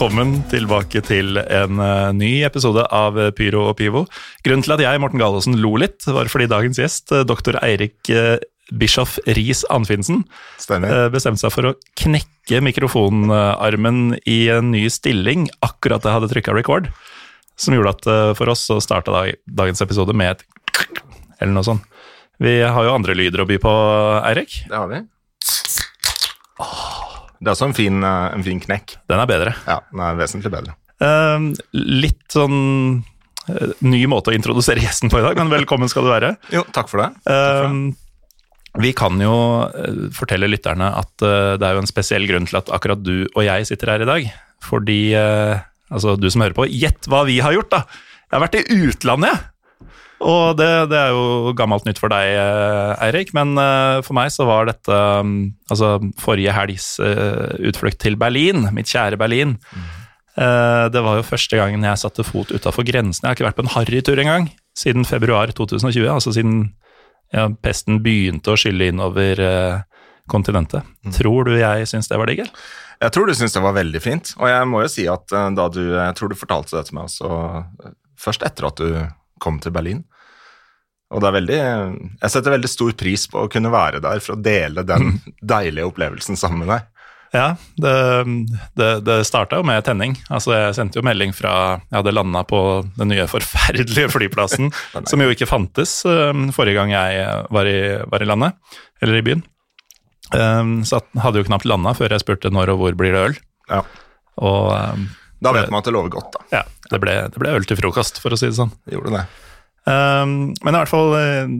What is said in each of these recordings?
velkommen tilbake til en uh, ny episode av Pyro og Pivo. Grunnen til at jeg, Morten Galaasen, lo litt, var fordi dagens gjest, uh, doktor Eirik Bischoff Riis Anfinsen, bestemte seg for å knekke mikrofonarmen i en ny stilling akkurat da jeg hadde trykka record. Som gjorde at for oss så starta dagens episode med et eller noe sånt. Vi har jo andre lyder å by på, Eirik. Det har vi. Det er også en fin, eh, en fin, knekk. Den er bedre. Ja, den er vesentlig bedre. Uh, litt sånn uh, ny måte å introdusere gjesten på i dag, men velkommen skal du være. Jo, takk for det. Uh, vi kan jo fortelle lytterne at det er jo en spesiell grunn til at akkurat du og jeg sitter her i dag. Fordi, altså du som hører på, gjett hva vi har gjort, da! Jeg har vært i utlandet, og det, det, er jo gammelt nytt for deg, eh, Eirik, men eh, for meg så var dette mm, altså forrige helgs eh, utflukt til Berlin, mitt kjære Berlin. Mm. Det var jo første gangen jeg satte fot utafor grensen. Jeg har ikke vært på en harrytur engang siden februar 2020, altså siden ja, pesten begynte å skylle innover kontinentet. Mm. Tror du jeg syns det var digg? Jeg tror du syns det var veldig fint, og jeg må jo si at da du Jeg tror du fortalte det til meg også først etter at du kom til Berlin. Og det er veldig Jeg setter veldig stor pris på å kunne være der for å dele den deilige opplevelsen sammen med deg. Ja, det, det, det starta jo med tenning. Altså, jeg sendte jo melding fra jeg hadde landa på den nye forferdelige flyplassen, som jo ikke fantes um, forrige gang jeg var i, var i landet, eller i byen. Um, så jeg hadde jo knapt landa før jeg spurte når og hvor blir det øl. Ja. Og, um, da vet man at det lover godt, da. Ja, det ble, det ble øl til frokost, for å si det sånn. Gjorde det. Um, men i hvert fall uh,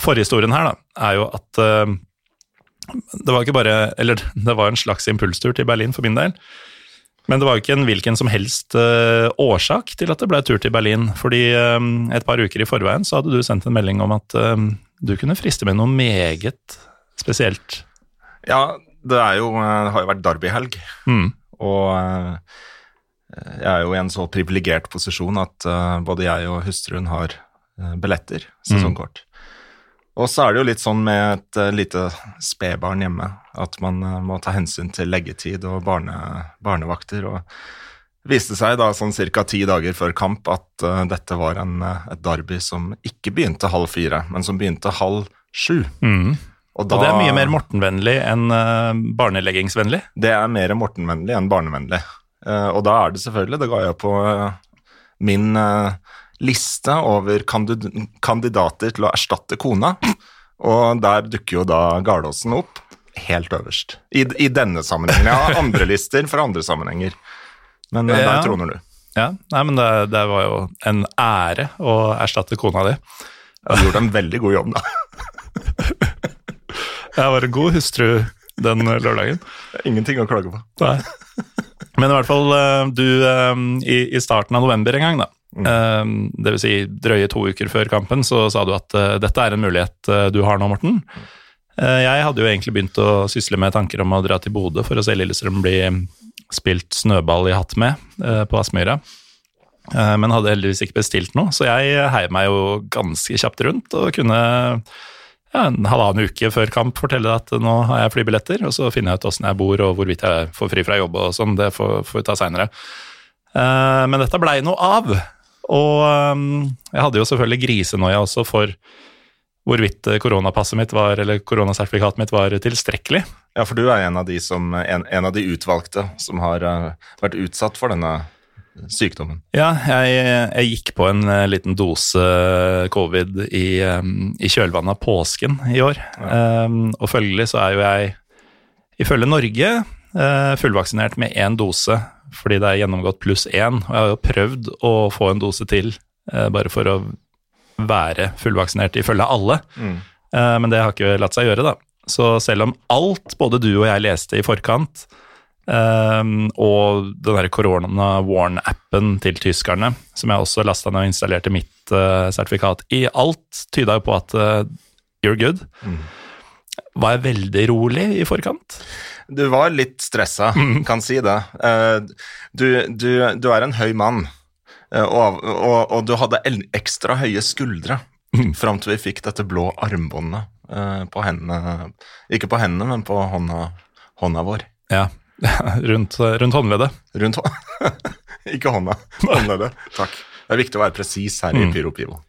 Forhistorien her da, er jo at uh, det var ikke bare Eller det var en slags impulstur til Berlin for min del. Men det var jo ikke en hvilken som helst uh, årsak til at det ble tur til Berlin. Fordi um, et par uker i forveien så hadde du sendt en melding om at du kunne friste med noe meget spesielt. Ja, det, jo, det har jo vært derbyhelg. Mm. Og jeg er jo i en så privilegert posisjon at uh, både jeg og hustruen har uh, billetter, sesongkort. Mm. Og så er det jo litt sånn med et uh, lite spedbarn hjemme at man må ta hensyn til leggetid og barne, barnevakter. og viste seg da sånn ca. ti dager før kamp at dette var en, et derby som ikke begynte halv fire, men som begynte halv sju. Mm. Og, da, og, det er mye mer Morten-vennlig enn barneleggingsvennlig? Det er mer Morten-vennlig enn barnevennlig. Eh, og da er det selvfølgelig Det ga jeg på eh, min eh, liste over kandidater til å erstatte kona. Og der dukker jo da Gardåsen opp helt øverst. I, I, denne sammenhengen. Jeg har andre lister fra andre sammenhenger, men ja. der troner du. Ja, Nei, men det, det, var jo en ære å erstatte kona di. Du gjorde en veldig god jobb, da. jeg var en god hustru den lørdagen. Ingenting å klage på. Nei. Men i hvert fall eh, du eh, i, starten av november en gang, da. Mm. Eh, det vil si drøye to uker før kampen, så sa du at dette er en mulighet du har nå, Morten. Jeg hadde jo egentlig begynt å sysle med tanker om å dra til Bodø for å se Lillestrøm bli spilt snøball i hatt med på Aspmyra. Men hadde heldigvis ikke bestilt noe, så jeg heiv meg jo ganske kjapt rundt og kunne en halvannen uke før kamp fortelle at nå har jeg flybilletter, og så finner jeg ut åssen jeg bor og hvorvidt jeg får fri fra jobb og sånn. Det får, får vi ta seinere. Uh, men dette blei noe av. Og um, jeg hadde jo selvfølgelig grisenoia også for hvorvidt koronapasset mitt var, eller koronasertifikatet mitt var tilstrekkelig. Ja, for du er en av de, som, en, en av de utvalgte som har vært utsatt for denne sykdommen? Ja, jeg, jeg, gikk på en uh, liten dose covid i, i kjølvannet av påsken i år. Ja. Um, og følgelig så er jo jeg, ifølge Norge, uh, fullvaksinert med én dose fordi det er gjennomgått pluss én. Og jeg har jo prøvd å få en dose til, bare for å være fullvaksinert ifølge alle. Mm. men det har ikke latt seg gjøre, da. Så selv om alt både du og jeg leste i forkant, Um, og den der Corona Warn-appen til tyskerne, som jeg også lasta ned og installerte mitt uh, sertifikat i. Alt tyda jo på at uh, you're good. Mm. Var jeg veldig rolig i forkant? Du var litt stressa, mm. kan si det. Uh, du, du, du, er en høy mann, og, og, og, du hadde ekstra høye skuldre mm. fram til vi fikk dette blå armbåndet på hendene Ikke på hendene, men på hånda, hånda vår. Ja, rundt, rundt håndleddet. Rundt hå Ikke hånda. Håndleddet. Takk. Det er viktig å være presis her i Pyro Pivo.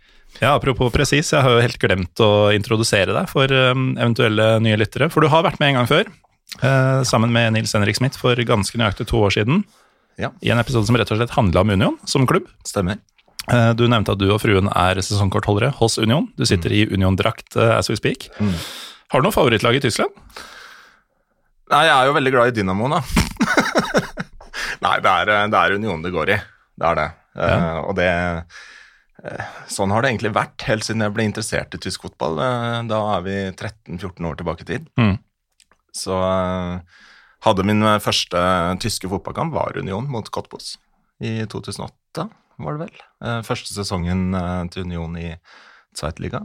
Ja, Apropos presis, jeg har jo helt glemt å introdusere deg for um, eventuelle nye lyttere. For du har vært med en gang før, uh, sammen med Nils Henrik Smith for ganske nøyaktig to år siden. Ja. I en episode som rett og slett handla om Union som klubb. Stemmer. Uh, du nevnte at du og fruen er sesongkortholdere hos Union. Du sitter i Union-drakt uh, as we speak. Har du noe favorittlag i Tyskland? Nei, jeg er jo veldig glad i Dynamo, da. Nei, det er, det er Union det går i. Det er det. Uh, og det uh, Sånn har det egentlig vært helt siden jeg ble interessert i tysk fotball. Uh, da er vi 13-14 år tilbake i tid. Mm. Så hadde min første tyske fotballkamp var Union mot Cottbus i 2008, var det vel. første sesongen til Union i Zweitliga.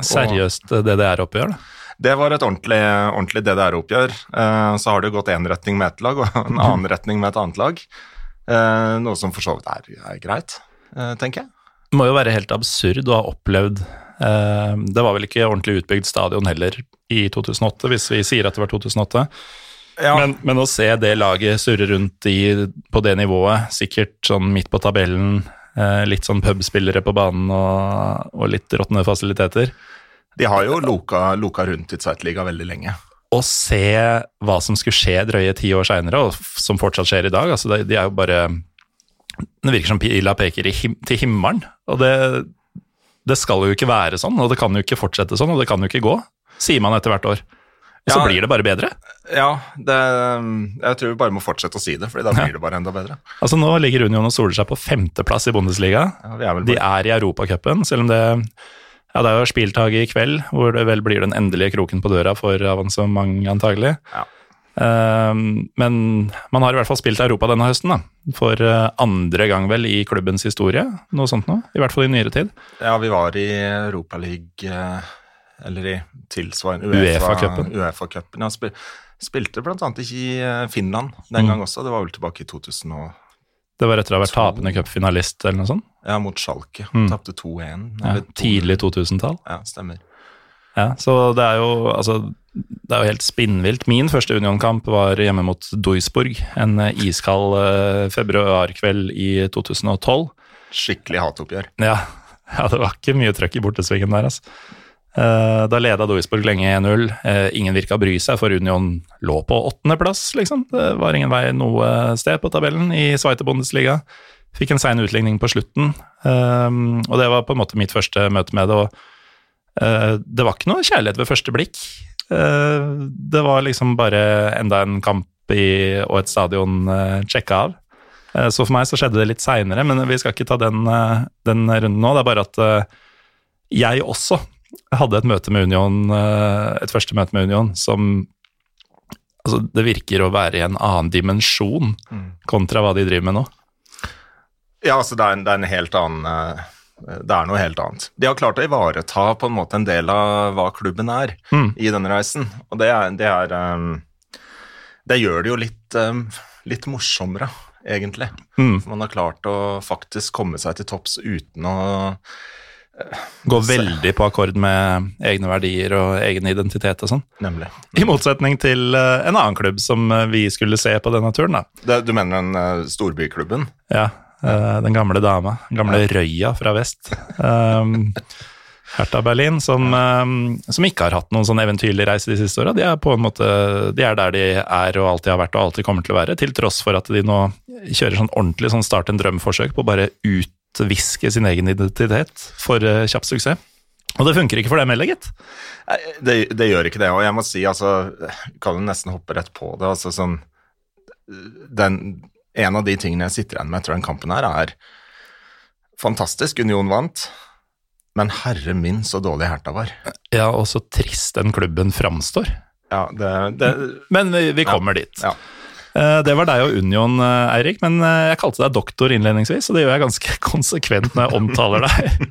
Seriøst DDR-oppgjør, da? Det var et ordentlig, ordentlig DDR-oppgjør. Så har det gått én retning med ett lag og en annen retning med et annet lag. Eh, noe som for så vidt er, er greit, eh, tenker jeg. Det må jo være helt absurd å ha opplevd eh, Det var vel ikke ordentlig utbygd stadion heller i 2008, hvis vi sier at det var 2008. Ja. Men, men, å se det laget surre rundt i, på det nivået, sikkert sånn midt på tabellen, eh, litt sånn pubspillere på banen og, og litt råtne fasiliteter De har jo loka, loka rundt i Zweitliga veldig lenge å se hva som skulle skje drøye ti år seinere, og som fortsatt skjer i dag. altså de, de er jo bare Det virker som pila peker him, til himmelen. Og det, det, skal jo ikke være sånn, og det kan jo ikke fortsette sånn, og det kan jo ikke gå, sier man etter hvert år. Og så ja, blir det bare bedre. Ja, det, jeg tror vi bare må fortsette å si det, for da blir det bare enda bedre. Altså Nå ligger Union og soler seg på femteplass i Bundesliga. Ja, er de er i Europacupen, selv om det ja, det er jo Spieltag i kveld, hvor det vel blir den endelige kroken på døra for avansement, antagelig. Ja. Uh, men man har i hvert fall spilt Europa denne høsten, da. For uh, andre gang vel i klubbens historie. Noe sånt noe. I hvert fall i nyere tid. Ja, vi var i Europaligaen, uh, eller i tilsvarende Uefa-cupen. UEFA ja, spil, spilte ikke i eh, Finland den mm. gang også. Det var vel tilbake i 2000 og det var etter å ha vært tapende cupfinalist eller noe sånt? Ja, mot Schalke. Mm. Tapte 2-1. Ja, tidlig 2000-tall. Ja, stemmer. Ja, så det er jo altså det er jo helt spinnvilt. Min første Union-kamp var hjemme mot Duisburg. En eh, iskald uh, februarkveld i 2012. Skikkelig hatoppgjør. Ja. ja, det var ikke mye trøkk i bortesvingen der, altså. Eh, da leda Duisburg lenge 1-0. Eh, ingen virka å bry seg, for Union lå på åttendeplass, liksom. Det var ingen vei noe sted på tabellen i Sveite Bundesliga. Fikk en sein utligning på slutten, eh, og det var på en måte mitt første møte med det. og det var ikke noe kjærlighet ved første blikk. Det var liksom bare enda en kamp i, og et stadion sjekka av. Så for meg så skjedde det litt seinere, men vi skal ikke ta den, den runden nå. Det er bare at jeg også jeg hadde et møte med Union, eh, et første møte med Union som altså, Det virker å være i en annen dimensjon mm. kontra hva de driver med nå. Ja, altså det er, det er en helt annen eh, det er noe helt annet. De har klart å ivareta på en måte en del av hva klubben er mm. i denne reisen, og det er, det, er, eh, det gjør det jo litt, litt morsommere, egentlig. Mm. Man har klart å faktisk komme seg til topps uten å Går veldig på akkord med egne verdier og egen identitet og sånn. Nemlig. I motsetning til uh, en annen klubb som uh, vi skulle se på denne turen, da. Det, du mener den uh, storbyklubben? Ja. den gamle dama. Gamle ja. Røya fra vest. Um, Hertha Berlin, som, um, som, ikke har hatt noen sånn eventyrlig reise de siste åra. De er på en måte, de er der de er og alltid har vært og alltid kommer til å være, til tross for at de nå kjører sånn ordentlig sånn start en drøm-forsøk på bare ut utviske sin egen identitet for uh, kjapp suksess. Og det funker ikke for dem heller, gitt. Det, det, gjør ikke det, og jeg må si, altså Kan du nesten hoppe rett på det. altså sånn den, En av de tingene jeg sitter igjen med etter den kampen her, er fantastisk. Union vant. Men herre min, så dårlig Herta var. Ja, og så trist den klubben framstår. Ja, det, det Men vi, vi kommer ja, dit. Ja. Eh, det var deg og Union, eh, Eirik, men eh, jeg kalte deg doktor innledningsvis, og det gjør jeg ganske konsekvent når jeg omtaler deg.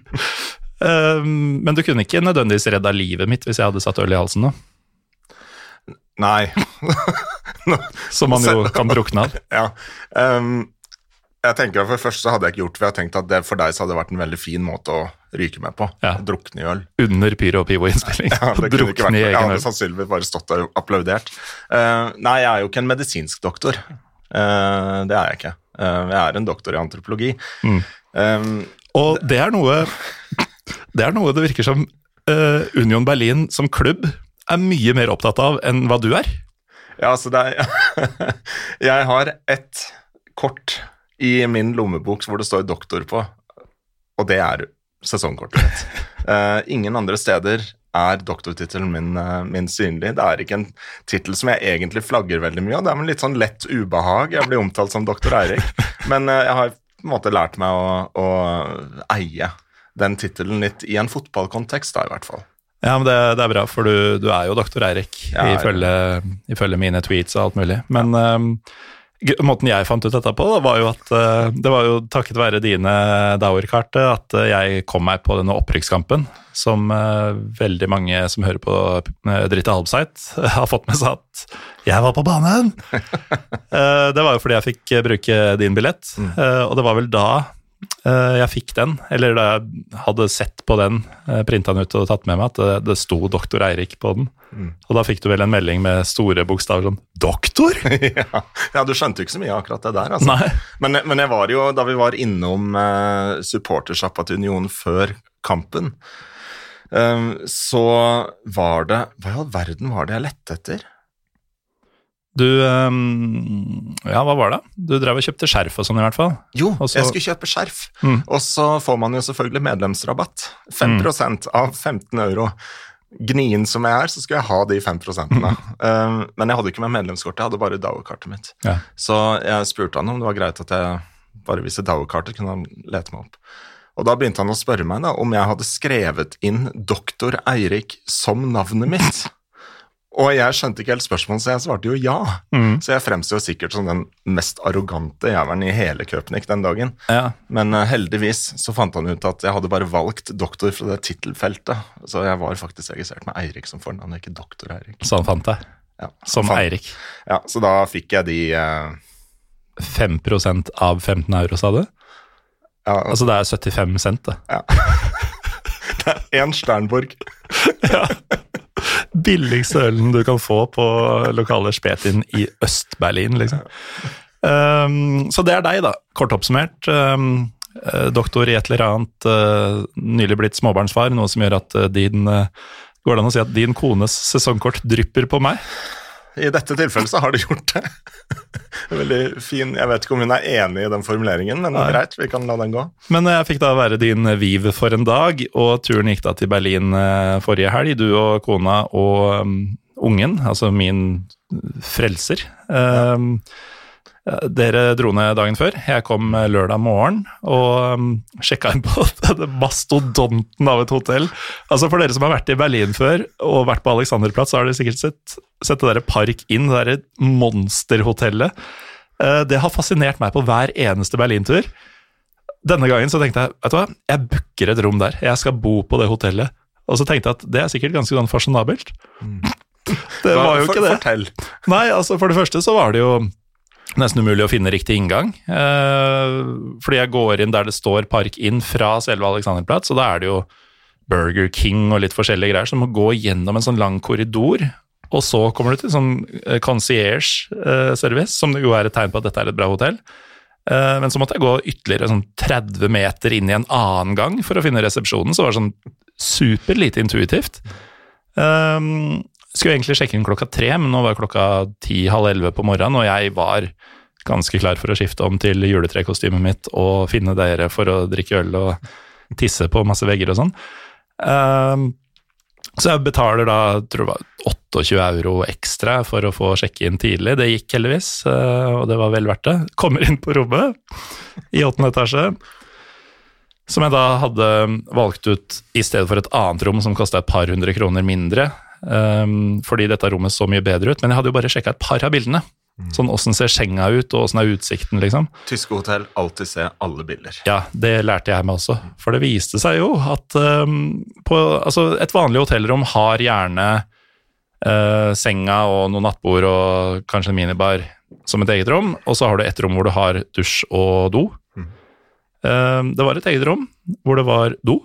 Men du kunne ikke nødvendigvis redda livet mitt hvis jeg hadde satt øl i halsen nå? Nei. Som man jo kan drukne av. Ja. Um, jeg tenker For det første så hadde jeg ikke gjort for jeg har tenkt at det for deg så hadde det vært en veldig fin måte å ryke med på. Ja. Drukne i øl. Under Pyro og Pivo-innspilling. Ja, det kunne ikke vært Drukne Jeg hadde sannsynligvis bare stått der og applaudert. Uh, nei, jeg er jo ikke en medisinsk doktor. Uh, det er jeg ikke. Uh, jeg er en doktor i antropologi. Mm. Um, Og det er noe Det er noe det virker som Union Berlin som klubb er mye mer opptatt av enn hva du er. ja, altså det er Jeg har ett kort i min lommebok hvor det står doktor på, og det er sesongkortet mitt. Uh, ingen andre steder er doktortittelen min, eh, min synlig. Det er ikke en tittel som jeg egentlig flagger veldig mye av. Det er med litt sånn lett ubehag. Jeg blir omtalt som doktor Eirik. Men eh, jeg har på en måte lært meg å, å eie den tittelen litt i en fotballkontekst, da, i hvert fall. Ja, men det, det er bra, for du, du er jo doktor Eirik, Ja, ifølge, ifølge mine tweets og alt mulig. Men g- måten jeg fant ut dette på, da, var jo at uh, det var jo takket være dine Dauer-kart at uh, jeg kom meg på denne opprykkskampen, som uh, veldig mange som hører på Dritte Halbseit, har fått med seg at jeg var på banen! Det var jo fordi jeg fikk bruke din billett, eh, og det var vel da jeg fikk den, eller da jeg hadde sett på den, uh, printa den ut og tatt med meg, at det, det sto doktor Eirik på den. Og da fikk du vel en melding med store bokstaver sånn 'Doktor?' ja. ja, du skjønte jo ikke så mye av akkurat det der, altså. Men, men jeg var jo, da vi var innom eh, supportersjappa til Union før kampen, eh, så var det Hva i all verden var det jeg lette etter? Du ehm, Ja, hva var det? Du drev og kjøpte skjerf og sånn, i hvert fall. Jo, Også, jeg skulle kjøpe skjerf. Mm. Og så får man jo selvfølgelig medlemsrabatt. 5 mm. av 15 euro. Gnien som jeg er, så skulle jeg ha de 5 Eh, Men jeg hadde ikke med medlemskortet, jeg hadde bare Dow-kartet mitt. Ja. Så jeg spurte han om det var greit at jeg bare viste Dow-kartet, kunne han lete meg opp. Og da begynte han å spørre meg da om jeg hadde skrevet inn doktor Eirik som navnet mitt. Og jeg skjønte ikke helt spørsmålet, så jeg svarte jo ja. Mm. Så jeg fremstår sikkert som den mest arrogante jævelen i hele Köpnik den dagen. Ja. Men eh, heldigvis så fant han ut at jeg hadde bare valgt doktor fra det tittelfeltet. Så jeg var faktisk registrert med Eirik som fornavn, ikke doktor Eirik. Så han fant deg. Ja, Som fant- Eirik. Ja, så da fikk jeg de eh, 5 av 15 euro, sa du? Ja, Altså det er 75 cent, det. er én Sternborg. Billigste ølen du kan få på lokale Spetin i Øst-Berlin, liksom. Um, så det er deg, da. Kort oppsummert. Um, eh, doktor i et eller annet, uh, nylig blitt småbarnsfar, noe som gjør at uh, din uh, Går det an å si at din kones sesongkort drypper på meg? I dette tilfellet så har det gjort det. Veldig fin. Jeg vet ikke om hun er enig i den formuleringen, men Nei. greit, vi kan la den gå. Men jeg fikk da være din viv for en dag, og turen gikk da til Berlin eh, forrige helg. Du og kona og um, ungen, altså min frelser. Um, dere dro ned dagen før. Jeg kom eh, lørdag morgen og um, sjekka inn på denne mastodonten av et hotell. Altså For dere som har vært i Berlin før og vært på Alexanderplatz, så har dere sikkert sett, sett det der Park Inn, det derre monsterhotellet. Eh, Det har fascinert meg på hver eneste Berlintur. Denne gangen så tenkte jeg vet du hva, jeg booker et rom der. Jeg skal bo på det hotellet. Og så tenkte jeg at det er sikkert ganske sånn fasjonabelt. Det var jo for- ikke det. Fortell. Nei, altså for det første så var det jo nesten umulig å finne riktig inngang. Eh, fordi jeg går inn der det står Park Inn fra selve Alexanderplatz, og da er det jo Burger King og litt forskjellige greier, så du må gå gjennom en sånn lang korridor. Og så kommer du til sånn eh, concierge-service, som jo er et tegn på at dette er et bra hotell. Eh, Men så måtte jeg gå ytterligere sånn 30 meter inn i en annen gang for å finne resepsjonen, så var det sånn super lite intuitivt. Um, skulle egentlig sjekke inn klokka tre, men nå var klokka ti-halv elleve på morgenen, og jeg var ganske klar for å skifte om til juletrekostymet mitt og finne dere for å drikke øl og tisse på masse vegger og sånn. Um, så jeg betaler da tror jeg det var 28 euro ekstra for å få sjekke inn tidlig. Det gikk heldigvis, eh, og det var vel verdt det. Kommer inn på rommet i åttende etasje, som jeg da hadde valgt ut i stedet for et annet rom som kosta et par hundre kroner mindre, um, fordi dette rommet så mye bedre ut. Men jeg hadde jo bare sjekka et par av bildene. Sånn åssen ser senga ut, og åssen er utsikten, liksom. Tyske hotell, alltid se alle bilder. Ja, det lærte jeg meg også. For det viste seg jo at um, på, altså et vanlig hotellrom har gjerne uh, senga og noen nattbord og kanskje en minibar som et eget rom, og så har du et rom hvor du har dusj og do. Mm. Eh, det var et eget rom hvor det var do,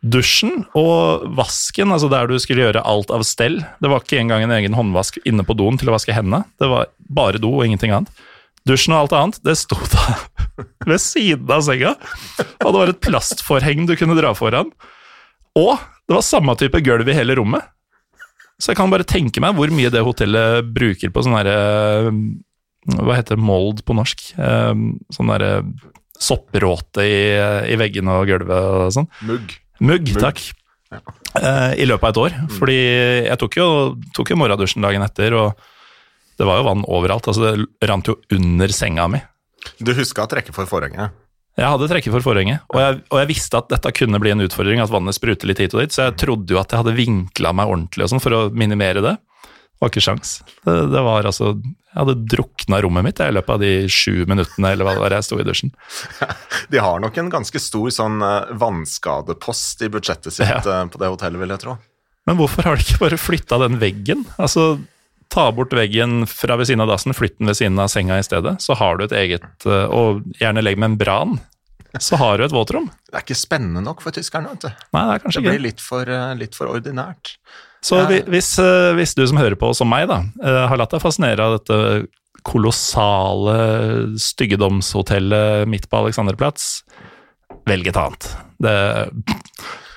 Dusjen og vasken, altså der du skulle gjøre alt av stell. Det var ikke engang en egen håndvask inne på doen til å vaske hendene. Det var bare do og ingenting annet. Dusjen og alt annet, det sto da ved siden av senga. Og det var et plastforheng du kunne dra foran. Og det var samme type gulv i hele rommet. Så jeg kan bare tenke meg hvor mye det hotellet bruker på sånn herre Hva heter det, mold på norsk? Eh, Sånn derre soppråte i, i veggene og gulvet og sånn. Mugg. Mugg, takk. Eh, I løpet av et år. Fordi jeg tok jo, tok jo morgendusjen dagen etter, og det var jo vann overalt. altså Det rant jo under senga mi. Du huska å trekke for forhenget? Jeg hadde trekket for forhenget, og jeg, og jeg visste at dette kunne bli en utfordring, at vannet spruter litt hit og dit, så jeg trodde jo at jeg hadde vinkla meg ordentlig og sånn for å minimere det. Det var ikke sjans. Det, det var altså Jeg hadde drukna rommet mitt i løpet av de sju minuttene eller hva det var jeg sto i dusjen. De har nok en ganske stor sånn eh, vannskadepost i budsjettet sitt Ja. eh, på det hotellet, vil jeg tro. Men hvorfor har de ikke bare flytta den veggen? Altså, ta bort veggen fra ved siden av dassen, flytt den ved siden av senga i stedet. Så har du et eget, eh, og gjerne legg membran. Så har du et våtrom. Det er ikke spennende nok for tyskerne, vet du. Nei, det er kanskje Det ikke blir litt for, litt for ordinært. Så Ja. hvis, eh, hvis du som hører på, som meg, da, eh, har latt deg fascinere av dette kolossale styggedomshotellet midt på Alexanderplatz, velg et annet. Det,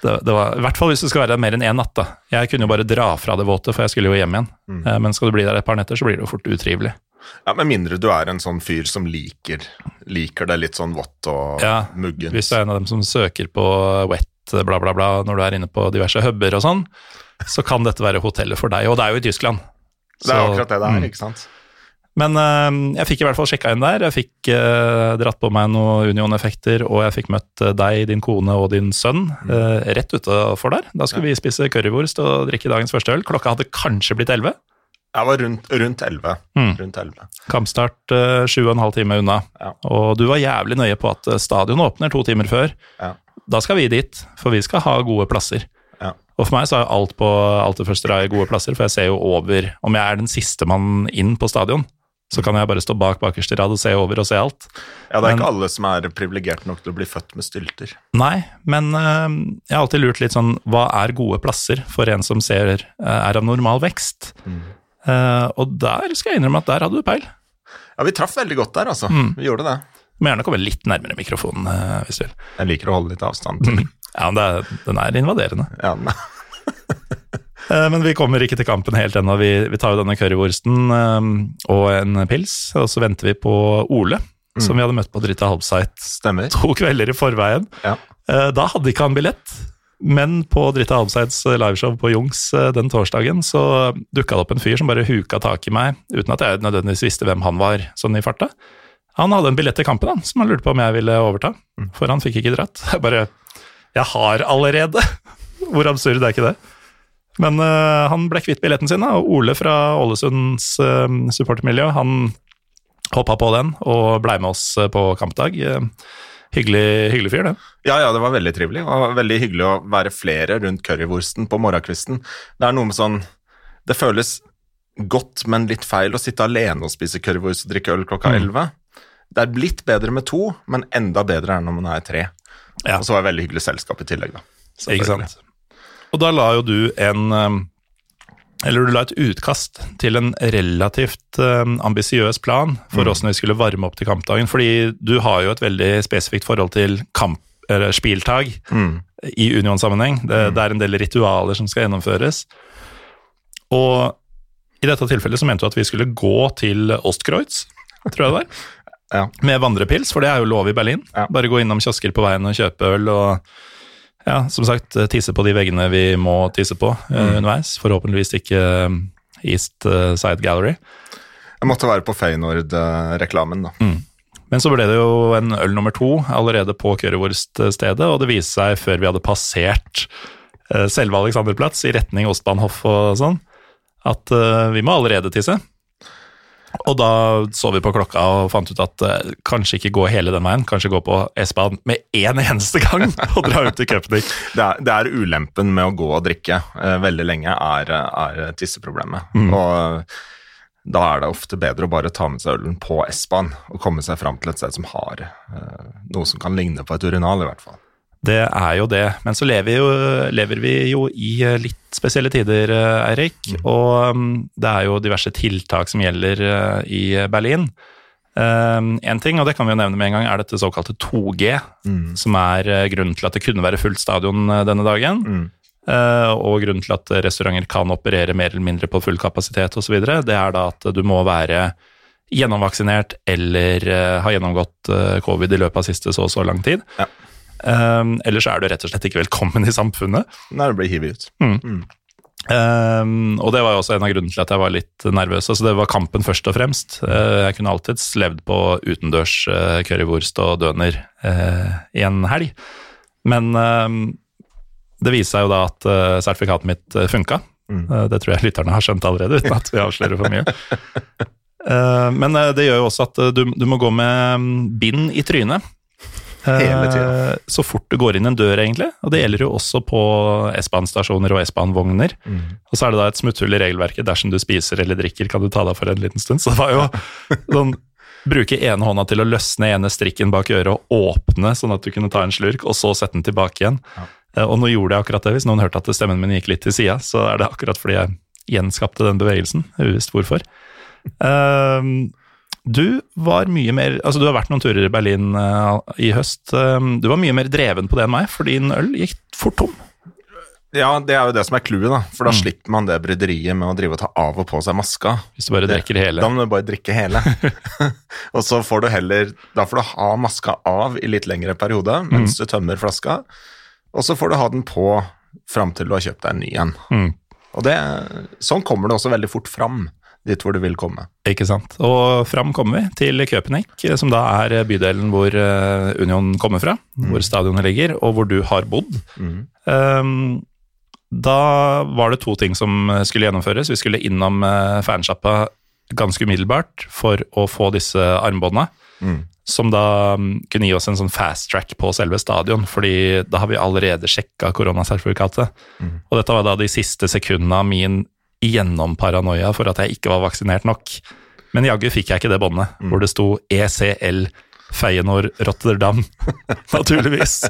det, det var, I hvert fall hvis du skal være der mer enn én natt. da. Jeg kunne jo bare dra fra det våte, for jeg skulle jo hjem igjen. Mm. Men skal du bli der et par netter, så blir det jo fort utrivelig. Ja, Med mindre du er en sånn fyr som liker, liker det litt sånn vått og Ja, muggent. Hvis du er en av dem som søker på wet, bla, bla, bla, når du er inne på diverse huber og sånn, så kan dette være hotellet for deg. Og det er jo i Tyskland. Det er akkurat det det er, mm. ikke sant? Men uh, jeg fikk i hvert fall sjekka inn der. Jeg fikk uh, dratt på meg noen Union-effekter, og jeg fikk møtt øh, deg, din kone og din sønn uh, rett utafor der. Da skulle vi spise currywurst og drikke dagens første øl. Klokka hadde kanskje blitt elleve. Jeg var rundt, rundt 11. Mm. Rundt 11. Kampstart sju og en halv time unna. Ja. Og du var jævlig nøye på at stadionet åpner to timer før. Ja. Da skal vi dit, for vi skal ha gode plasser. Og for meg så er alt på alt det første rad gode plasser, for jeg ser jo over Om jeg er den siste mann inn på stadion, så kan jeg bare stå bak bakerste rad og se over og se alt. Ja, det er Men- ikke alle som er privilegerte nok til å bli født med stylter. Nei, men øh, jeg har alltid lurt litt sånn Hva er gode plasser for en som ser øh, er av normal vekst? Eh, og der skal jeg innrømme at der hadde du peil. Ja, vi traff veldig godt der, altså. Mm. Vi gjorde det. Du må gjerne komme litt nærmere mikrofonen hvis du vil. Jeg liker å holde litt avstand. Mm. Ja, men det er, den er invaderende. Ja, men- Eh, Men vi kommer ikke til kampen helt ennå. Vi, vi tar jo denne currywursten eh, og en pils, og så venter vi på Ole, som vi hadde møtt på Drita Stemmer. to kvelder i forveien. Ja. Eh, Da hadde ikke han billett, men på Drita Halbseits liveshow på Jungs eh, den torsdagen så dukka det opp en fyr som bare huka tak i meg, uten at jeg nødvendigvis visste hvem han var, sånn i farta. Han hadde en billett til kampen han, som han lurte på om jeg ville overta, for han fikk ikke dratt. Jeg bare Jeg har allerede! Hvor absurd er ikke det? Men uh, han ble kvitt billetten sin, og Ole fra Ålesunds uh, supportermiljø han hoppa på den og blei med oss eh, på kampdag. Hyggelig, hyggelig fyr, det. Ja, ja, det var veldig trivelig. Og veldig hyggelig å være flere rundt currywursten på morgenkvisten. Det er noe med sånn Det føles godt, men litt feil å sitte alene og spise currywurst og drikke øl klokka Mm. elleve. Det er litt bedre med to, men enda bedre er når man er tre. Ja. Og så var det veldig hyggelig selskap i tillegg, da. Ikke sant? Og da la jo du en eh, Eller du la et utkast til en relativt eh, ambisiøs plan for åssen vi skulle varme opp til kampdagen. Fordi du har jo et veldig spesifikt forhold til kamp, eller spiltag Mm. i Union-sammenheng. Det, det er en del ritualer som skal gjennomføres. Og i dette tilfellet så mente du at vi skulle gå til Ostkreutz, tror jeg det var. Ja. Med vandrepils, for det er jo lov i Berlin. Ja. Bare gå innom kiosker på veien og kjøpe øl og ja, som sagt, tisse på de veggene vi må tisse på eh, underveis. Forhåpentligvis ikke eh, East eh, Side Gallery. Jeg måtte være på Feyenoord-reklamen, da. Men så ble det jo en øl nummer to allerede på currywurststedet, og det viste seg før vi hadde passert eh, selve Alexanderplatz i retning Ostbahnhof og sånn, at eh, vi må allerede tisse. Og da så vi på klokka og fant ut at eh, kanskje ikke gå hele den veien, kanskje gå på S-banen med én eneste gang og dra ut til Cupnik. Det det er ulempen med å gå og drikke eh, veldig lenge, er, er tisseproblemet. Og eh, da er det ofte bedre å bare ta med seg ølen på S-banen og komme seg fram til et sted som har eh, noe som kan ligne på et urinal, i hvert fall. Det er jo det. Men så lever vi jo, lever vi jo i eh, litt spesielle tider, eh, Eirik. Mm. Og um, det er jo diverse tiltak som gjelder uh, i Berlin. Én en ting, og det kan vi jo nevne med en gang, er dette såkalte 2G, mm. som er grunnen til at det kunne være fullt stadion denne dagen. Mm. Og grunnen til at restauranter kan operere mer eller mindre på full kapasitet osv., det er da at du må være gjennomvaksinert eller ha gjennomgått covid i løpet av siste så og så lang tid. Ja. Um, ellers er du rett og slett ikke velkommen i samfunnet. Nei, du blir hivet ut. Mm. Mm. Um, og det var jo også en av grunnene til at jeg var litt nervøs. Altså det var kampen først og fremst. Uh, jeg kunne alltids levd på utendørs uh, currywurst og døner uh, i en helg. Men uh, det viste seg jo da at uh, sertifikatet mitt funka. Mm. det tror jeg lytterne har skjønt allerede, uten at vi avslører for mye. men det gjør jo også at du, du må gå med bind i trynet Hele. Eh, så fort du går inn en dør, egentlig. Og det gjelder jo også på S-banestasjoner og S-banevogner. Mm. Og så er det da et smutthull i regelverket. Dersom du spiser eller drikker, kan du ta deg for en liten stund. Så det var jo sånn Bruke ene hånda til å løsne ene strikken bak øret og åpne, sånn at du kunne ta en slurk, og så sette den tilbake igjen. Ja. Eh, og nå gjorde jeg akkurat det. Hvis noen hørte at stemmen min gikk litt til sida, så er det akkurat fordi jeg gjenskapte den bevegelsen. Uvisst hvorfor. Uh, du var mye mer Altså, du har vært noen turer i Berlin uh, i høst. Uh, du var mye mer dreven på det enn meg, for din øl gikk fort tom. Ja, det er jo det som er clouet, da. For da mm. slipper man det bryderiet med å drive og ta av og på seg maska. Hvis du bare drikker hele. Da må du bare drikke hele. og så får du heller Da får du ha maska av i litt lengre periode mens mm. du tømmer flaska, og så får du ha den på fram til du har kjøpt deg en ny en. Mm. Og det, sånn kommer det også veldig fort fram dit hvor du vil komme. Ikke sant. Og fram kommer vi til Köpenick, som da er bydelen hvor eh, Union kommer fra, mm. hvor stadionet ligger, og hvor du har bodd. Mm. Um, da var det to ting som skulle gjennomføres. Vi skulle innom eh, fansjappa ganske umiddelbart for å få disse armbåndene. Mm. Som da mm, kunne gi oss en sånn fast track på selve stadion, fordi da har vi allerede sjekka koronasertifikatet. Mm. Og dette var da de siste sekundene av min gjennom paranoia for at jeg ikke var vaksinert nok. Men jaggu fikk jeg ikke det båndet mm. hvor det sto ECL Feyenoord Rotterdam, naturligvis.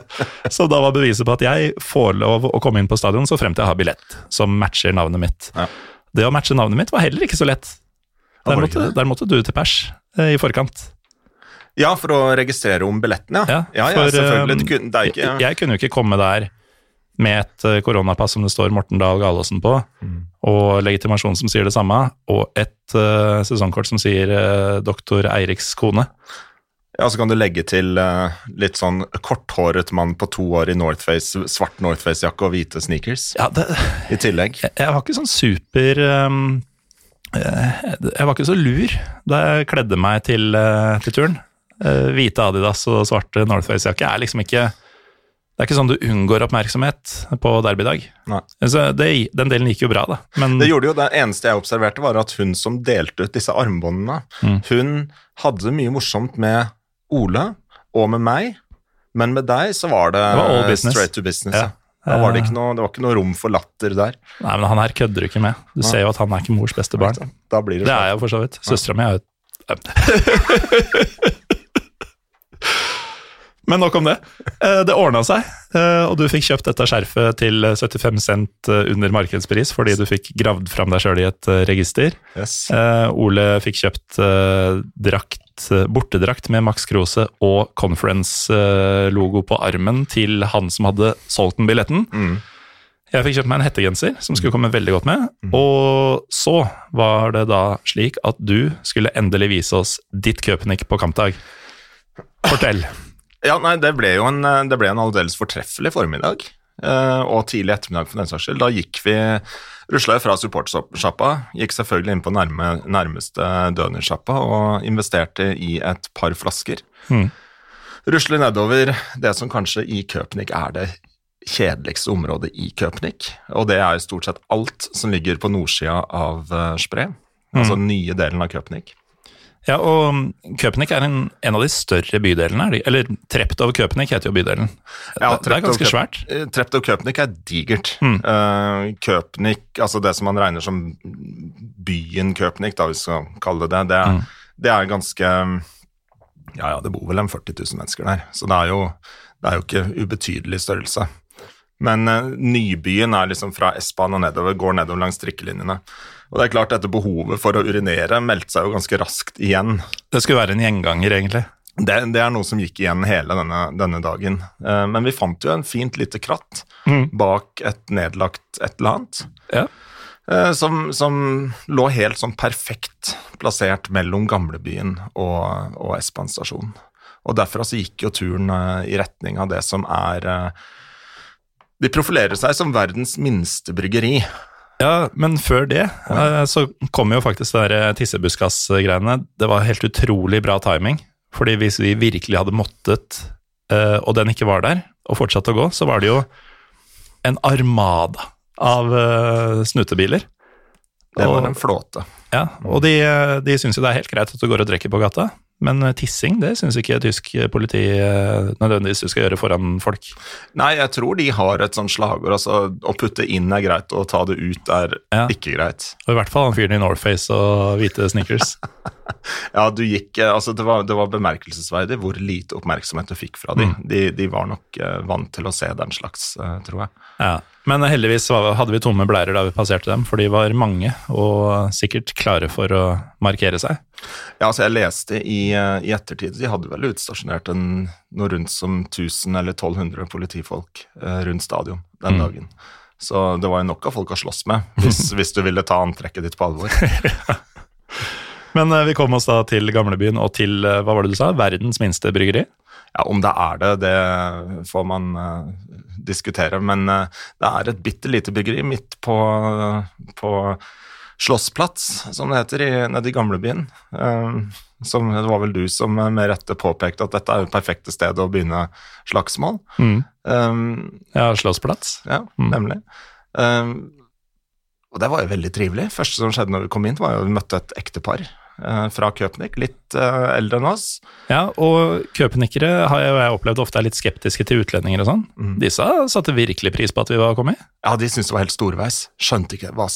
Så da var beviset på at jeg får lov å komme inn på stadion så fremt jeg har billett som matcher navnet mitt. Ja. Det å matche navnet mitt var heller ikke så lett. Der måtte, der måtte du til pers eh, i forkant. Ja, for å registrere om billetten, ja. ja, ja, for, selvfølgelig. Kunne, ikke. Jeg kunne jo ikke komme der med et eh, koronapass som det står Morten Dahl Galaasen på, mm. og legitimasjon som sier det samme, og et uh, sesongkort som sier uh, doktor Eiriks kone. Ja, Så kan du legge til uh, litt sånn korthåret mann på to år i Northface, svart Northface-jakke og hvite sneakers ja, det, i tillegg. Jeg, jeg, var ikke sånn super um, Jeg var ikke så lur da jeg kledde meg til, til turen. hvite Adidas og svarte Northface-jakke er liksom ikke det er ikke sånn du unngår oppmerksomhet på derbydag. Altså, den delen gikk jo bra, da. Men det gjorde jo, det eneste jeg observerte, var at hun som delte ut disse armbåndene, mm. hun hadde det mye morsomt med Ole og med meg, men med deg så var det, det var straight to business. Ja. Da var det, noe, det, var ikke noe rom for latter der. Nei, men han her kødder du ikke med. Du Nei. ser jo at han er ikke mors beste barn. Det, det er jeg jo for så vidt. Søstera mi er jo Men nok om det. Eh, det ordna seg, eh, og du fikk kjøpt dette skjerfet til 75 cent eh, under markedspris fordi du fikk gravd fram deg sjøl i et register. Yes. Ole fikk kjøpt drakt, bortedrakt med Max Krose og Conference-logo på armen til han som hadde solgt den billetten. Mm. Jeg fikk kjøpt meg en hettegenser som skulle komme veldig godt med. Mm. Og så var det da slik at du skulle endelig vise oss ditt Köpenick på kampdag. Fortell. Ja, nei, Det ble jo en, det ble en aldeles fortreffelig formiddag. Uh, og tidlig ettermiddag for den saks skyld. Da gikk vi Rusla fra supportsjappa, gikk selvfølgelig inn på nærme, nærmeste dønersjappa og investerte i et par flasker. Mm. Rusler nedover det som kanskje i Köpnik er det kjedeligste området i Köpnik. Og det er stort sett alt som ligger på nordsida av Spree, Spre, mm. altså den nye delen av Köpenick. Ja, og Köpenick er en, en, av de større bydelene. Eller Treptow Köpenick heter jo bydelen. Ja, det er ganske svært. Eh, Treptow Köpenick er digert. Mm. Uh, Köpenick, altså det som man regner som byen Köpenick, da vi skal kalle det det, det, mm. det er ganske Ja, ja, det bor vel en 40 000 mennesker der, så det er jo, det er jo ikke ubetydelig størrelse. Men uh, Nybyen er liksom fra S-banen og nedover, går nedover langs trikkelinjene. Og det er klart, dette behovet for å urinere meldte seg jo ganske raskt igjen. Det skulle være en gjenganger, egentlig. Det, det er noe som gikk igjen hele denne, denne dagen. Uh, men vi fant jo en fint lite kratt mm. bak et nedlagt et eller annet. Ja. Uh, som, som, lå helt sånn perfekt plassert mellom gamlebyen og, og Espan stasjon. Og derfra så gikk jo turen i retning av det som er de profilerer seg som verdens minste bryggeri. Ja, men før det så kom jo faktisk det der tissebuskas-greiene. Det var helt utrolig bra timing. Fordi hvis vi virkelig hadde måttet, eh, og den ikke var der, og fortsatte å gå, så var det jo en armada av eh, snutebiler. Det var en flåte. Ja, og de, de syns jo det er helt greit at du går og drikker på gata. Men eh, tissing det syns ikke tysk politi eh, nødvendigvis du skal gjøre foran folk. Nei, jeg tror de har et sånt slagord. altså Å putte inn er greit, å ta det ut er ja. ikke greit. Og I hvert fall han fyren i Northface og hvite sneakers. ja, du gikk, eh, altså det var, det var, bemerkelsesverdig hvor lite oppmerksomhet du fikk fra dem. Mm. De, de, var nok vant til å se den slags, tror jeg. Ja. Men heldigvis hadde vi tomme blærer da vi passerte dem, for de var mange og sikkert klare for å markere seg. Ja, altså jeg leste i, i ettertid De hadde vel utstasjonert en, noe rundt som 1000 eller 1200 politifolk eh, rundt stadion den mm. dagen. Så det var jo nok av folk å slåss med, hvis, hvis du ville ta antrekket ditt på alvor. Men eh, vi kom oss da til gamlebyen og til eh, hva var det du sa, verdens minste bryggeri? Ja, Om det er det, det får man uh, diskutere. Men det er et bitte lite bryggeri midt på, på Slåssplats, som det heter, i, nede i gamlebyen. Um, som, det var vel du som med rette påpekte at dette er det perfekte stedet å begynne slagsmål. Mm. Um, ja, slåssplats. Ja, mm. nemlig. Um, og det var jo veldig trivelig. første som skjedde når vi kom inn, var jo at vi møtte et ektepar fra Köpnik, litt eh, eldre enn oss. Ja, og køpnikere har jeg, jeg opplevd ofte er litt skeptiske til utlendinger og sånn. Mm. Disse satte virkelig pris på at vi var kommet. Ja, de syntes det var helt storveis. Skjønte ikke hva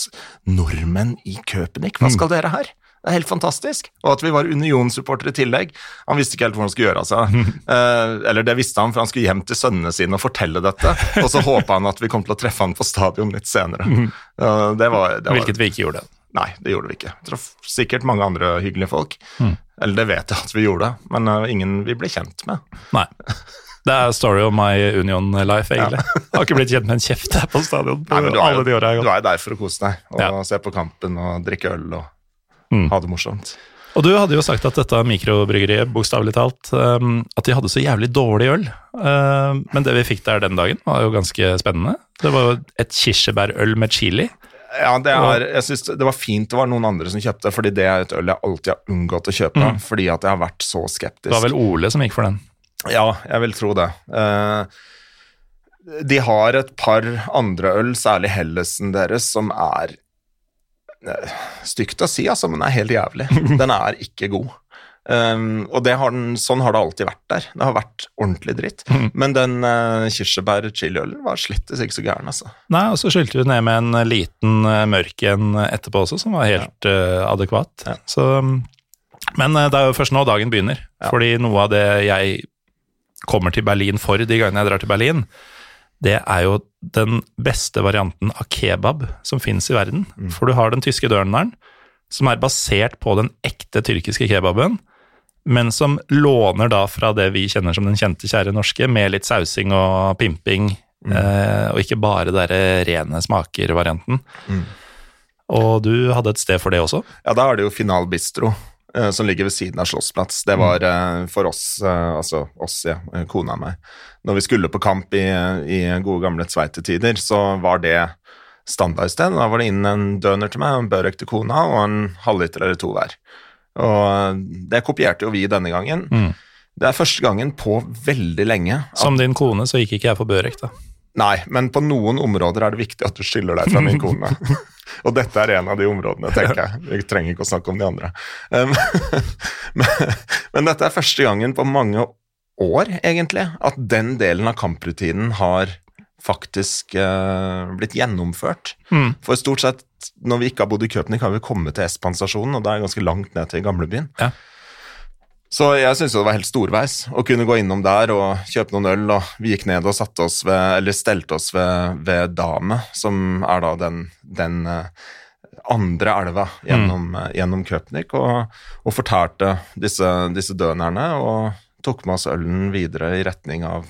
Nordmenn i Köpnik, hva mm. skal mm. dere her? Det er helt fantastisk. Og at vi var Union-supportere i tillegg. Han visste ikke helt hvor han skulle gjøre av seg. Eh, eller det visste han, for han skulle hjem til sønnene sine og fortelle dette. Og så håpa han at vi kom til å treffe han på stadion litt senere. Mm. Uh, det var, det var, Hvilket vi ikke gjorde. Nei, det gjorde vi ikke. Jeg traff sikkert mange andre hyggelige folk. Mm. Eller det vet jeg at vi gjorde, men uh, ingen vi ble kjent med. Nei. Det er story of my Union life, egentlig. Ja. har ikke blitt kjent med en kjeft her på stadion. På Nei, du, er, du, er, der for å kose deg og ja. se på kampen og drikke øl og mm. ha det morsomt. Og du hadde jo sagt at dette mikrobryggeriet, bokstavelig talt, um, at de hadde så jævlig dårlig øl. Uh, men det vi fikk der den dagen, var jo ganske spennende. Det var jo et kirsebærøl med chili. Ja, det, er, jeg synes det var fint det var noen andre som kjøpte, fordi det er et øl jeg alltid har unngått å kjøpe. Mm. Fordi at jeg har vært så skeptisk. Det var vel Ole som gikk for den? Ja, jeg vil tro det. Uh, de har et par andre øl, særlig Hellesen deres, som er uh, stygt å si, altså, men er helt jævlig. Den er ikke god. Um, og har den, sånn har det alltid vært der. Det har vært ordentlig dritt. Mm. Men den uh, kirsebær-chiliølen var slettes ikke så gæren, altså. Nei, og så skylte vi ned med en liten uh, mørk en etterpå også, som var helt uh, adekvat. Ja. Så, men uh, det er jo først nå dagen begynner. Ja. Fordi noe av det jeg kommer til Berlin for de gangene jeg drar til Berlin, det er jo den beste varianten av kebab som fins i verden. Mm. For du har den tyske dørneren, som er basert på den ekte tyrkiske kebaben men som låner da fra det vi kjenner som den kjente, kjære norske, med litt sausing og pimping, mm. eh, og ikke bare den rene smaker-varianten. Mm. Og du hadde et sted for det også? Ja, da er det jo Final Bistro, eh, som ligger ved siden av Slottsplats. Det var mm. eh, for oss, eh, altså oss, ja, eh, kona og meg. Når vi skulle på kamp i, i gode gamle Tveitetider, så var det standardsted. Da var det inn en døner til meg, en børek til kona og en halvliter eller to hver. Og det kopierte jo vi denne gangen. Mm. Det er første gangen på veldig lenge. Som din kone så gikk ikke jeg for Børek, da. Nei, men på noen områder er det viktig at du skiller deg fra min kone. og dette er en av de områdene, tenker jeg. Vi trenger ikke å snakke om de andre. Um, men, men, dette er første gangen på mange år, egentlig, at den delen av kamprutinen har faktisk uh, blitt gjennomført. Mm. For stort sett når vi ikke har bodd i Köpnik, har vi kommet til Espan stasjonen, og det er ganske langt ned til gamlebyen. Ja. Så jeg syntes det var helt storveis å kunne gå innom der og kjøpe noen øl, og vi gikk ned og satte oss ved, eller stelte oss ved, ved Dame, som er da den, den eh, andre elva gjennom, mm. gjennom Köpnik, og, og, fortalte disse, disse dønerne og tok med oss ølen videre i retning av,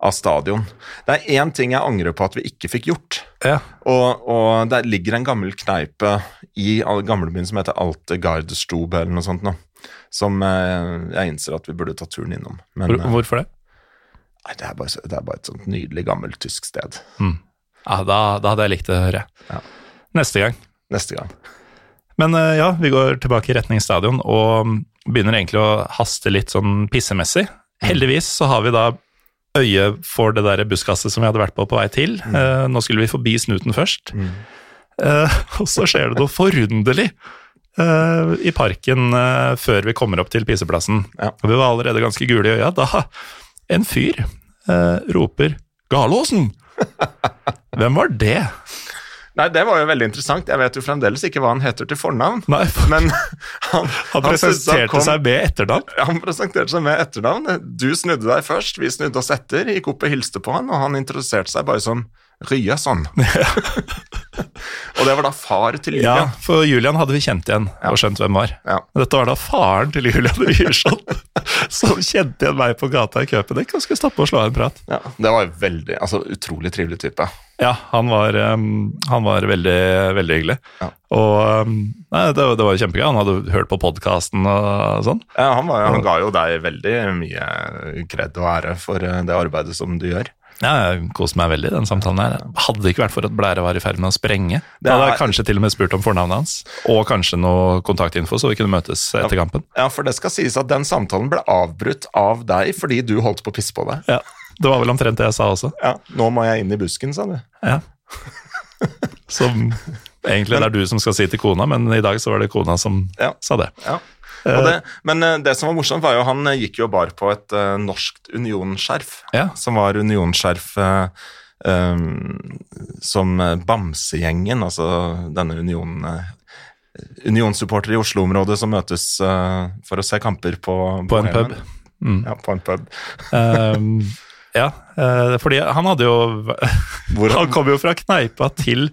av stadion. Det er én ting jeg angrer på at vi ikke fikk gjort. Ja. Og, og der ligger en gammel kneipe i gamlebyen som heter Alte Gardestube eller noe sånt nå som eh, jeg innser at vi burde ta turen innom. Men, Hvor, hvorfor det? Nei, det er, bare, det er bare, et sånt nydelig, gammelt tysk sted. Mm. Ja, da, da, hadde jeg likt å høre. Ja. Neste gang. Neste gang. Men eh, ja, vi går tilbake i retning stadion og begynner egentlig å haste litt sånn pissemessig. Mm. Heldigvis så har vi da øye for det der buskaset som vi hadde vært på på vei til. Mm. Uh, nå skulle vi forbi snuten først. Mm. Uh, og så skjer det noe forunderlig. Uh, i parken før vi kommer opp til piseplassen. Ja. Og vi var allerede ganske gule i øya da en fyr roper 'Galåsen!' Hvem var det? Nei, Det var jo veldig interessant. Jeg vet jo fremdeles ikke hva han heter til fornavn. Nei, for... men han, han presenterte han kom... seg med etternavn. Han presenterte seg med etternavn. Du snudde deg først, vi snudde oss etter, gikk opp og hilste på han, og han introduserte seg bare som Ryasson. og det var da far til Julian. Ja, for Julian hadde vi kjent igjen og skjønt hvem var. Ja. Dette var da faren til Julian Ryerson som kjente igjen meg på gata i Køpedekk og skulle stoppe og slå en prat. Ja, Det var veldig, altså utrolig trivelig type. Ja, han var, um, han var veldig, veldig hyggelig. Ja. Og um, nei, det, det, var kjempegøy. Han hadde hørt på podkasten og sånn. Ja, han, var, han ga jo deg veldig mye kred og ære for uh, det arbeidet som du gjør. Ja, jeg koste meg veldig i den samtalen her. Hadde det ikke vært for at Blære var i ferd med å sprenge, da hadde jeg kanskje til og med spurt om fornavnet hans, og kanskje noe kontaktinfo, så vi kunne møtes etter kampen. Ja, for det skal sies at den samtalen ble avbrutt av deg fordi du holdt på å pisse på deg. Ja, det var vel omtrent det jeg sa også. Ja, Nå må jeg inn i busken, sa du. Ja. Som egentlig det er du som skal si til kona, men i dag så var det kona som ja. sa det. Ja. Det, men eh, det som var morsomt, var jo han eh, gikk jo bar på et uh, norskt unionskjerf, ja. som var unionskjerf uh, um, som Bamsegjengen, altså denne unionen uh, Unionsupportere i Oslo-området som møtes for å se kamper på På en pub. Mm. Ja, på en pub. um, ja, fordi han hadde jo Han kom jo fra kneipa til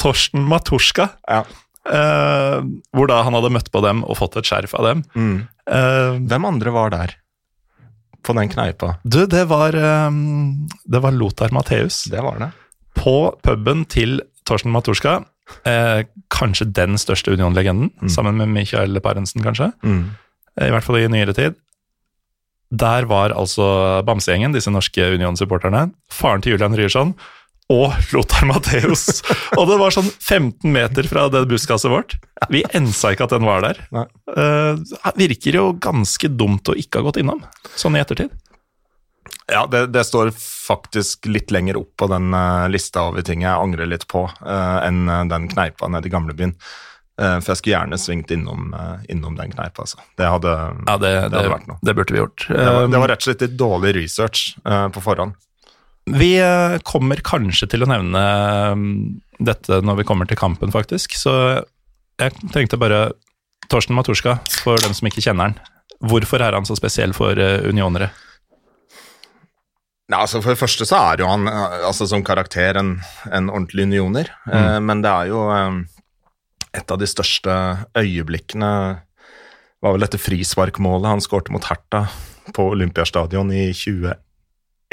Torsten Matusjka. Ja. Uh, hvor da han hadde møtt på dem og fått et skjerf av dem. Mm. Uh, Hvem andre var der? På den kneipa? Du, det var, det var Lothar Matheus. Det var det. På puben til Torsten Matusjka. Kanskje den største Union-legenden, mm. sammen med Michael Parensen, kanskje. Mm. I hvert fall i nyere tid. Der var altså Bamsegjengen, disse norske Union-supporterne. Faren til Julian Ryerson og Lothar Matheus. og det var sånn 15 meter fra det busskasset vårt. Vi ensa ikke at den var der. Uh, virker jo ganske dumt å ikke ha gått innom, sånn i ettertid. Ja, det, det, står faktisk litt lenger opp på den uh, lista over ting jeg angrer litt på, uh, enn den kneipa nede i gamlebyen. Uh, for jeg skulle gjerne svingt innom, innom den kneipa, altså. Det hadde, ja, det, det, det hadde vært noe. Det burde vi gjort. det, var, det var rett og slett litt dårlig research på forhånd. Vi eh, kommer kanskje til å nevne mm, dette når vi kommer til kampen, faktisk. Så jeg tenkte bare Torsten Maturska, for dem som ikke kjenner han. Hvorfor er han så spesiell for eh, unionere? Ja, altså For det første så er jo han eh, altså som karakter en, en ordentlig unioner. Mm. Eh, men det er jo eh, et av de største øyeblikkene var vel dette frisparkmålet han skårte mot Herta på Olympiastadion i 2011.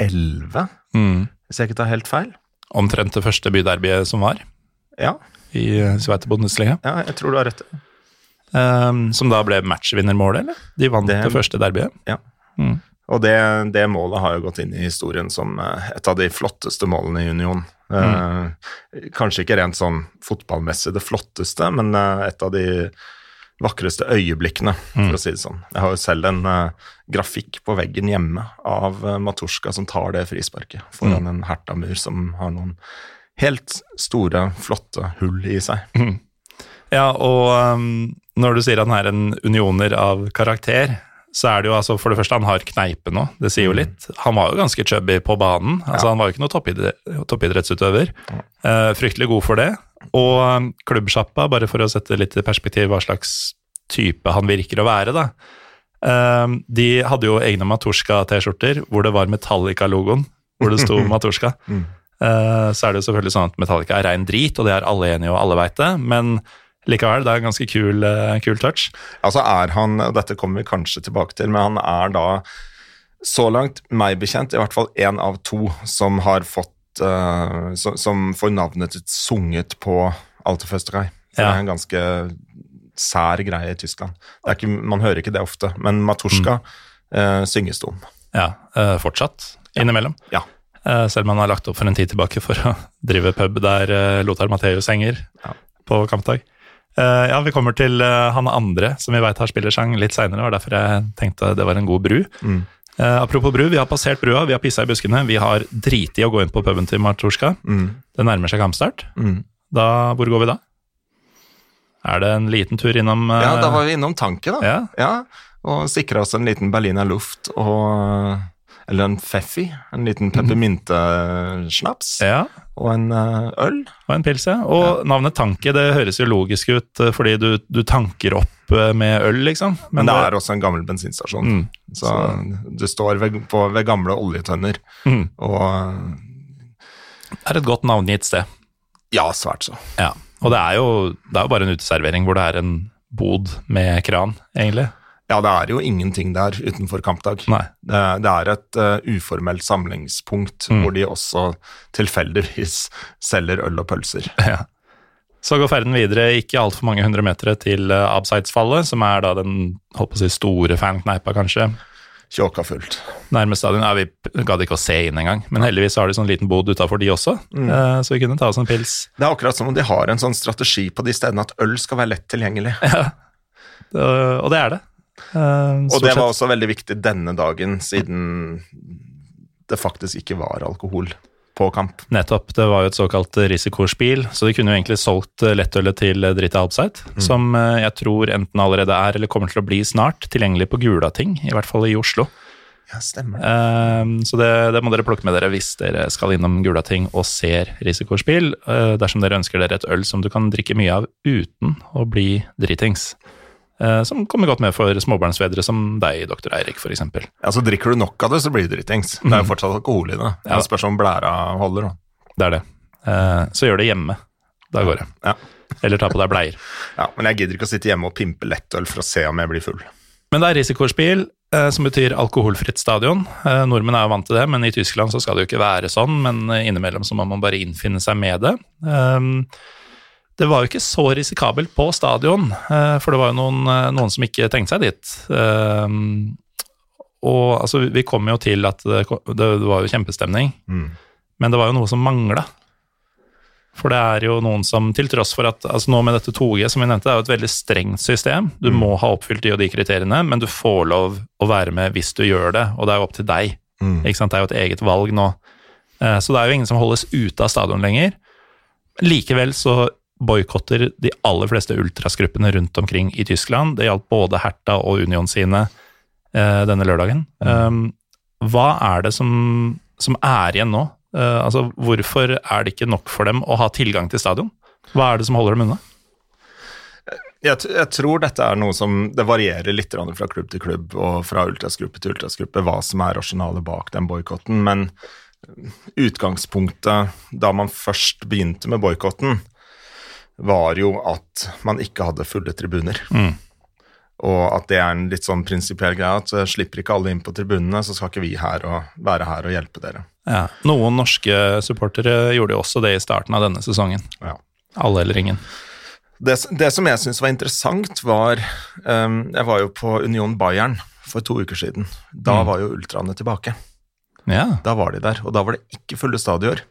2011, mm. hvis jeg ikke tar helt feil. Omtrent det første byderbyet som var ja. i Sveite Bundesliga. Ja, jeg tror du har rett. Um, som da ble matchvinnermålet, eller? De vant det, det første derbyet. Ja. Mm. Og det, det, målet har jo gått inn i historien som eh, et av de flotteste målene i Union. Mm. Uh, kanskje ikke rent sånn fotballmessig det flotteste, men uh, et av de vakreste øyeblikkene, for mm. å si det sånn. Jeg har jo selv en uh, grafikk på veggen hjemme av uh, Maturska som tar det frisparket foran mm. en Herta-mur som har noen helt store, flotte hull i seg. Mm. Ja, og um, når du sier han er en unioner av karakter, så er det jo altså For det første, han har kneipe nå, det sier jo mm. litt. Han var jo ganske chubby på banen. altså ja. Han var jo ikke noe toppidrettsutøver. Uh, fryktelig god for det. Og um, klubbsjappa, bare for å sette litt i perspektiv hva slags type han virker å være, da, Uh, de hadde jo egne Matorska-T-skjorter hvor det var Metallica-logoen, hvor det sto Matorska. mm. uh, så er det jo selvfølgelig sånn at Metallica er rein drit, og det er alle enige og alle veit det, men likevel, det er en ganske kul, uh, kul touch. Altså er han, og dette kommer vi kanskje tilbake til, men han er da så langt meg bekjent i hvert fall én av to som har fått uh, som, som, får navnet sitt sunget på Alterfesterei. Ja. Det er en ganske sær greie i Tyskland. Ikke, man hører ikke det ofte, men Maturska mm. uh, synges det om. Ja, uh, fortsatt innimellom. Ja. Uh, selv om han har lagt opp for en tid tilbake for å drive pub der Lothar Matheus henger ja. på kampdag. Ja, vi kommer til han andre som vi veit har spillersang litt seinere, derfor jeg tenkte det var en god bru. Mm. Uh, apropos bru, vi har passert brua, vi har pissa i buskene. Vi har driti i å gå inn på puben til Martorska. Mm. Det nærmer seg kampstart. Mm. Da, hvor går vi da? Er det en liten tur innom uh, Ja, da var vi innom tanken, da. Ja. ja og sikra oss en liten Berliner Luft og Eller en Feffi, en liten peppermyntesnaps. Ja. Og en uh, øl. Og en pils, ja. Og navnet Tanke, det høres jo logisk ut fordi du, du tanker opp med øl, liksom. Men, Men det, er også en gammel bensinstasjon. Mm. Så, så, du står ved, på, ved gamle oljetønner, mm. og Det er et godt navngitt sted. Ja, svært så. Ja. Og det er, jo, det er jo bare en uteservering hvor det er en bod med kran, egentlig. Ja, det er jo ingenting der utenfor kampdag. Nei. Det, er et uh, uformelt samlingspunkt mm. hvor de også tilfeldigvis selger øl og pølser. Ja. Så går ferden videre ikke altfor mange hundre meter til uh, Abseitsfallet, som er da den holdt på å si, store fankneipa, kanskje. Kjåka fullt. Nærmest stadion. Ja, vi gadd ikke å se inn engang, men heldigvis har de sånn liten bod utafor de også, mm. uh, så vi kunne ta oss en pils. Det er akkurat som om de har en sånn strategi på de stedene at øl skal være lett tilgjengelig. Ja, og det er det. Uh, og det var også veldig viktig denne dagen, siden det faktisk ikke var alkohol på kamp. Nettopp. Det var jo et såkalt risikospill, så de kunne jo egentlig solgt eh, lettølet til eh, Drita Alpside, mm. som jeg tror enten allerede er eller kommer til å bli snart tilgjengelig på Gulating, i hvert fall i Oslo. Ja, stemmer Uh, Så det, det, må dere plukke med dere hvis dere skal innom Gulating og ser risikospill, dersom dere ønsker dere et øl som du kan drikke mye av uten å bli dritings. Eh, som kommer godt med for småbarnsfedre som deg, doktor Eirik, f.eks. Så drikker du nok av det, så blir du dritings. Det er jo mhm. fortsatt alkohol i det. Det ja. spørs om blæra holder. Da. Det er det. Eh, så gjør det hjemme. Da går det. Ja. Eller ta på deg bleier. Ja, Men jeg gidder ikke å sitte hjemme og pimpe lettøl for å se om jeg blir full. Men det er risikospill, eh, som betyr alkoholfritt stadion. Nordmenn er jo vant til det, men i Tyskland så skal det jo ikke være sånn. Men innimellom så må man bare innfinne seg med det. Det var jo ikke så risikabelt på stadion, eh, for det var jo noen, eh, noen som ikke tenkte seg dit. Eh, og altså, vi kom jo til at det, det var jo kjempestemning, mm. men det var jo noe som mangla. For det er jo noen som, til tross for at altså nå med dette 2G, som vi nevnte, det er jo et veldig strengt system. Du mm. må ha oppfylt de og de kriteriene, men du får lov å være med hvis du gjør det, og det er jo opp til deg. Mm. Ikke sant? Det er jo et eget valg nå. Så det er jo ingen som holdes ute av stadion lenger. Likevel så boikotter de aller fleste ultrasgruppene rundt omkring i Tyskland. Det gjaldt både Herta og Union sine eh, denne lørdagen. Mm. Um, hva er det som, som er igjen nå? Uh, altså, hvorfor er det ikke nok for dem å ha tilgang til stadion? Hva er det som holder dem unna? Jeg, jeg, tror dette er noe som det varierer litt fra klubb til klubb og fra ultrasgruppe til ultrasgruppe hva som er rasjonalet bak den boikotten, men utgangspunktet da man først begynte med boikotten, var jo at man ikke hadde fulle tribuner. Mm. Og at det er en litt sånn prinsipiell greie at uh, slipper ikke alle inn på tribunene, så skal ikke vi her og være her og hjelpe dere. Ja. Noen norske supportere gjorde jo også det i starten av denne sesongen. Ja. Alle eller ingen. Det, det som jeg syns var interessant, var um, Jeg var jo på Union Bayern for to uker siden. Da mm. var jo ultraene tilbake. Ja. Da var de der, og da var det ikke fulle stadioner.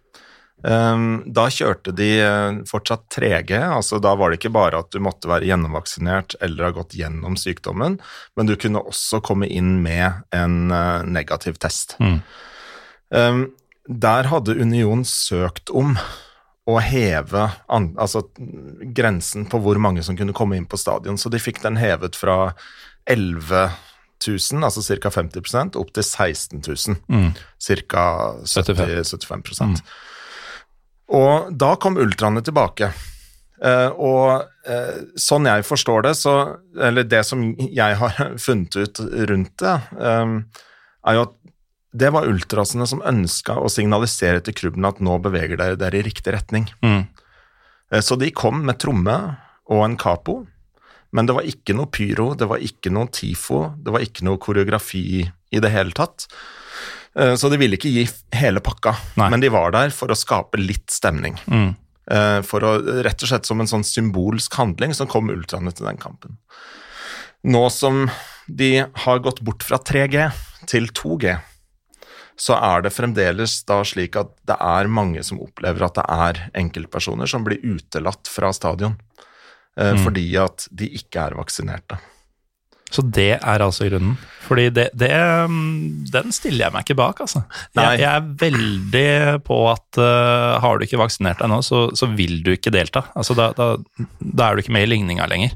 Ehm, da kjørte de eh, fortsatt 3G, altså da var det ikke bare at du måtte være gjennomvaksinert eller ha gått gjennom sykdommen, men du kunne også komme inn med en eh, negativ test. Mm. Ehm, der hadde Union søkt om å heve altså, grensen på hvor mange som kunne komme inn på stadion, så de fikk den hevet fra 11 000, altså ca. 50 opp til 16 000, mm. ca. 75, 75 mm. Og da kom ultraene tilbake. Uh, og uh, sånn jeg forstår det, så Eller det som jeg har funnet ut rundt det, um, er jo at det var ultrasene som ønska å signalisere til klubben at nå beveger dere dere i riktig retning. Mm. Uh, så de kom med tromme og en capo, men det var ikke noe pyro, det var ikke noe TIFO, det var ikke noe koreografi i det hele tatt. Så de ville ikke gi hele pakka, Nei. men de var der for å skape litt stemning. Mm. For å, rett og slett som en sånn symbolsk handling som kom ultraene til den kampen. Nå som de har gått bort fra 3G til 2G, så er det fremdeles da slik at det er mange som opplever at det er enkeltpersoner som blir utelatt fra stadion eh, Mm. fordi at de ikke er vaksinerte. Så det er altså grunnen. Fordi det, det mm, Den stiller jeg meg ikke bak, altså. Jeg, jeg er veldig på at uh, har du ikke vaksinert deg nå, så, så vil du ikke delta. Altså da, da, da er du ikke med i ligninga lenger.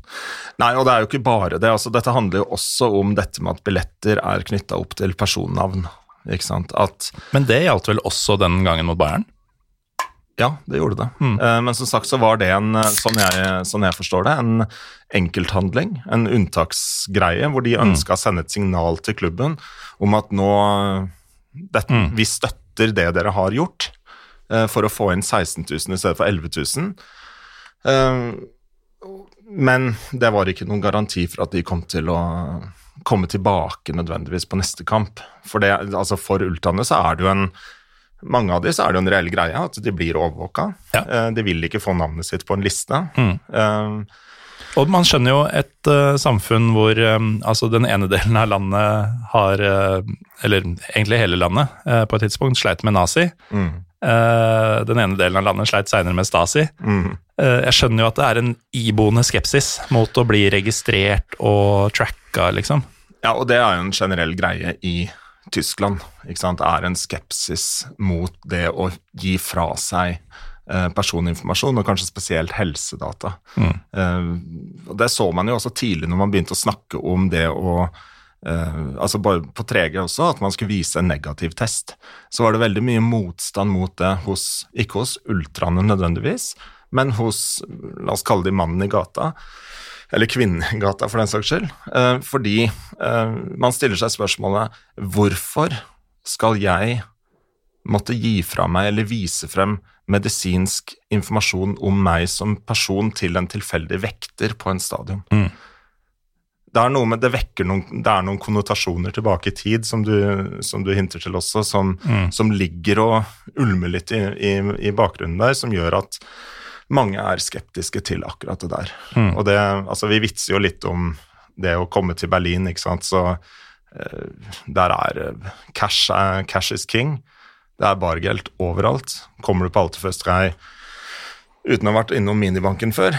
Nei, og det er jo ikke bare det. altså Dette handler jo også om dette med at billetter er knytta opp til personnavn. Ikke sant? At Men det gjaldt vel også den gangen mot Bayern? Ja, det gjorde det. Mm. Eh, Men som sagt så var det en, eh, sånn jeg, sånn jeg forstår det, en enkelthandling, en unntaksgreie, hvor de ønska å sende et signal til klubben om at nå det, Mm. Vi støtter det dere har gjort, eh, for å få inn 16 000 i stedet for 11 000. Eh, Men det var ikke noen garanti for at de kom til å komme tilbake nødvendigvis på neste kamp. For, det, altså for ultraene så er det jo en mange av de så er det jo en reell greie at de blir overvåka. Ja. Eh, De vil ikke få navnet sitt på en liste. Mm. Um, Og man skjønner jo et uh, samfunn hvor um, altså den ene delen av landet har uh, Eller egentlig hele landet, uh, på et tidspunkt sleit med nazi. mm, den ene delen av landet sleit seinere med Stasi. mm. Jeg skjønner jo at det er en iboende skepsis mot å bli registrert og tracka, liksom. Ja, og det er jo en generell greie i Tyskland. ikke sant? Er en skepsis mot det å gi fra seg eh, personinformasjon, og kanskje spesielt helsedata. Mm. Eh, Det så man jo også tidlig når man begynte å snakke om det å eh, altså bare På 3G også, at man skulle vise en negativ test. Så var det veldig mye motstand mot det hos Ikke hos ultraene nødvendigvis, men hos La oss kalle de mannen i gata. Eller Kvinnegata for den saks skyld. Eh, fordi eh, man stiller seg spørsmålet hvorfor skal jeg måtte gi fra meg eller vise frem medisinsk informasjon om meg som person til en tilfeldig vekter på en stadion. Mm. Det er noe med, det noen, det er noen konnotasjoner tilbake i tid, som du, som du hinter til også, som, Mm. som ligger og ulmer litt i, i, i bakgrunnen der, som gjør at mange er skeptiske til akkurat det der. Mm. Og det, altså Vi vitser jo litt om det å komme til Berlin, ikke sant, så uh, der er uh, cash, uh, cash is king. Det er bargelt overalt. Kommer du på Alte First Sky uten å ha vært innom minibanken før,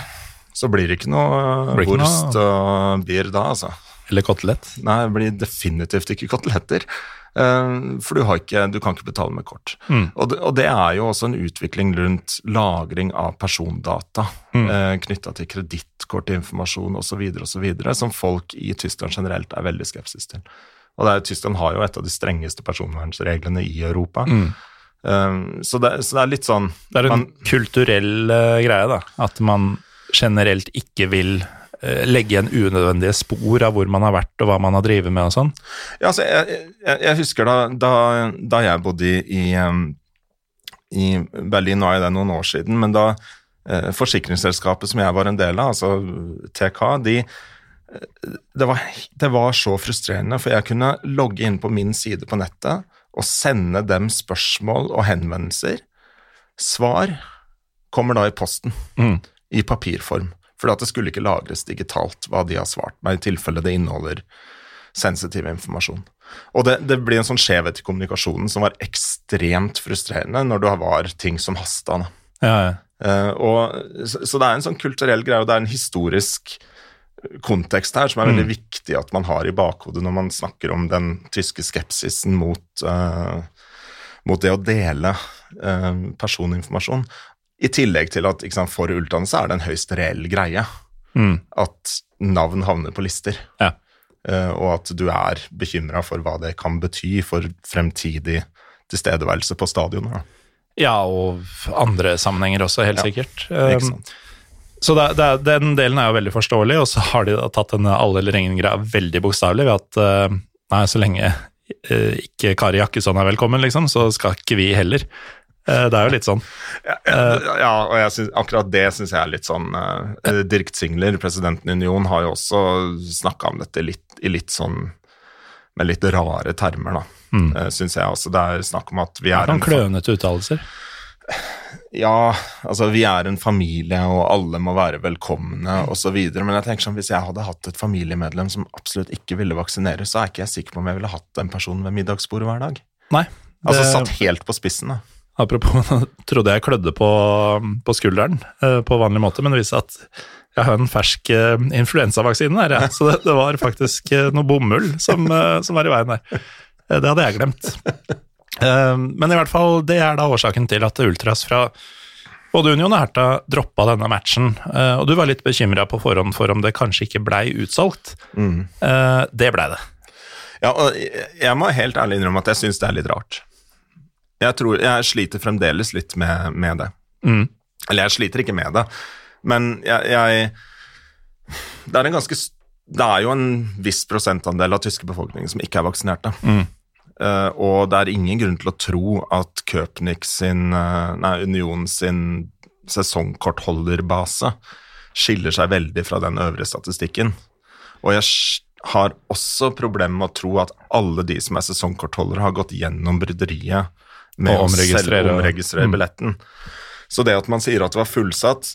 så blir det ikke noe ikke Wurst og bier da, altså. Eller kotelett. Nei, det blir definitivt ikke koteletter. Eh, For du, har ikke, du kan ikke betale med kort. Mm. Og, det, og det er jo også en utvikling rundt lagring av persondata Mm. eh, knytta til kredittkortinformasjon osv., som folk i Tyskland generelt er veldig skepsis til. Og det er, Tyskland har jo et av de strengeste personvernsreglene i Europa. Mm. Eh, så, det, så det er litt sånn Det er en man, kulturell uh, greie, da. At man generelt ikke vil legge igjen unødvendige spor av hvor man har vært og hva man har drevet med og sånn. Ja, altså, jeg, jeg, jeg husker da, da, da jeg bodde i, i Berlin, nå er det noen år siden, men da eh, forsikringsselskapet som jeg var en del av, altså TK, de, eh, det, var, det var så frustrerende, for jeg kunne logge inn på min side på nettet og sende dem spørsmål og henvendelser. Svar kommer da i posten Mm. i papirform, for det skulle ikke lagres digitalt hva de har svart meg, i tilfelle det inneholder sensitiv informasjon. Og det, det blir en sånn skjevhet i kommunikasjonen som var ekstremt frustrerende når det var ting som hasta. Ja, ja. Uh, og, så, så det er en sånn kulturell greie, og det er en historisk kontekst her som er veldig viktig at man har i bakhodet når man snakker om den tyske skepsisen mot, uh, mot det å dele uh, personinformasjon. I tillegg til at sant, for så er det en høyst reell greie Mm. at navn havner på lister. Ja. Eh, og at du er bekymra for hva det kan bety for fremtidig tilstedeværelse på stadionet. ja, og andre sammenhenger også, helt Ja, sikkert. Ikke Um, sant? Så det, det, den delen er jo veldig forståelig, og så har de tatt denne alle eller ingen-greia veldig bokstavelig ved at uh, nei, så lenge uh, ikke Kari Jakkesson er velkommen, liksom, så skal ikke vi heller. Uh, det er jo litt sånn. Ja, ja og synes, akkurat det syns jeg er litt sånn Dirk Zingler, presidenten i Union, har jo også snakka om dette litt, i litt sånn med litt rare termer, da. Mm. Syns jeg også. Det er snakk om at vi er Noen klønete uttalelser? Ja, altså vi er en familie, og alle må være velkomne osv. Men jeg tenker sånn, hvis jeg hadde hatt et familiemedlem som absolutt ikke ville vaksinere, så er ikke jeg sikker på om jeg ville hatt den personen ved middagsbordet hver dag. Nei. Det... Altså satt helt på spissen, da. Apropos, trodde jeg klødde på, på skulderen eh, på vanlig måte, men det viste at jeg har en fersk eh, influensavaksine der, ja. så det, det, var faktisk eh, noe bomull som, som var i veien der. Det hadde jeg glemt. Men i hvert fall, det er da årsaken til at Ultras fra både Union og Herta droppa denne matchen. Og du var litt bekymra på forhånd for om det kanskje ikke blei utsolgt. Mm. Det blei det. Ja, og jeg må helt ærlig innrømme at jeg syns det er litt rart. Jeg tror jeg sliter fremdeles litt med, med det. Mm. Eller jeg sliter ikke med det, men jeg, jeg Det er en ganske Det er jo en viss prosentandel av tyske befolkningen som ikke er vaksinerte. Mm. Uh, og det er ingen grunn til å tro at Köpnik sin, uh, nei, Union sin sesongkortholderbase skiller seg veldig fra den øvrige statistikken. Og jeg har også problemer med å tro at alle de som er sesongkortholdere, har gått gjennom bryderiet med å selv omregistrere mm. billetten. Så det at man sier at det var fullsatt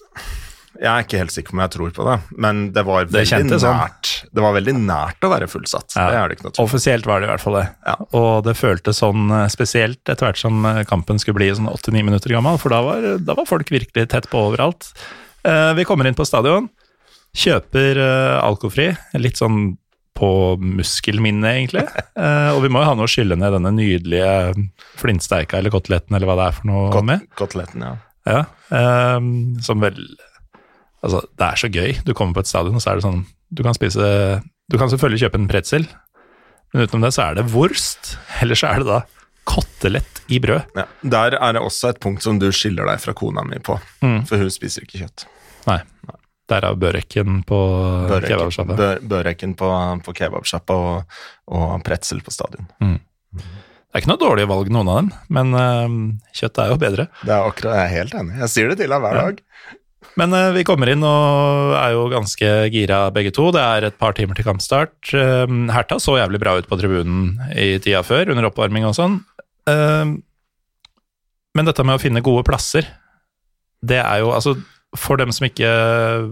jeg er ikke helt sikker på om jeg tror på det, men det var veldig, det sånn. nært, det var veldig nært å være fullsatt. Ja. Det er Offisielt var det i hvert fall det. Ja. Og det føltes sånn eh, spesielt etter hvert som eh, kampen skulle bli sånn 89 minutter gammel, for da var, da var folk virkelig tett på overalt. Uh, vi kommer inn på stadion, kjøper alkofri, litt sånn på muskelminnet, egentlig. Uh, og vi må jo ha noe å skylle ned denne nydelige flintsteika eller koteletten, eller hva det er for noe Kot med. Koteletten, ja. ja som vel Altså, det er så gøy. Du kommer på et stadion, og så er det sånn Du kan spise Du kan selvfølgelig kjøpe en pretzel, men utenom det så er det worst. Eller så er det da kotelett i brød. Ja, Der er det også et punkt som du skiller deg fra kona mi på, mm. for hun spiser ikke kjøtt. Nei. Derav børekken på kebabsjappa. Bør, børeken på, på kebabsjappa og, og pretzel på stadion. Mm. Det er ikke noe dårlige valg, noen av dem, men uh, kjøtt er jo bedre. Det er akkurat, Jeg er helt enig. Jeg sier det til deg hver dag. Men uh, vi kommer inn og er jo ganske gira begge to. Det er et par timer til kampstart. Uh, Herta så jævlig bra ut på tribunen i tida før, under oppvarming og sånn. Men dette med å finne gode plasser, det er jo altså For dem som ikke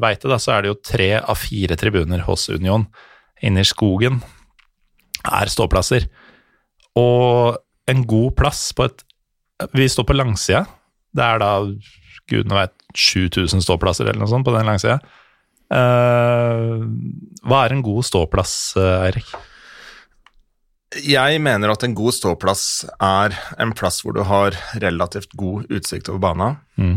veit det, da, så er det jo tre av fire tribuner hos Union inne i skogen er ståplasser. Og en god plass på et Vi står på langsida. Det er da gudene veit 7000 ståplasser eller noe sånt på den langsida. Uh, hva er en god ståplass, Eirik? Jeg mener at en god ståplass er en plass hvor du har relativt god utsikt over banen. Mm.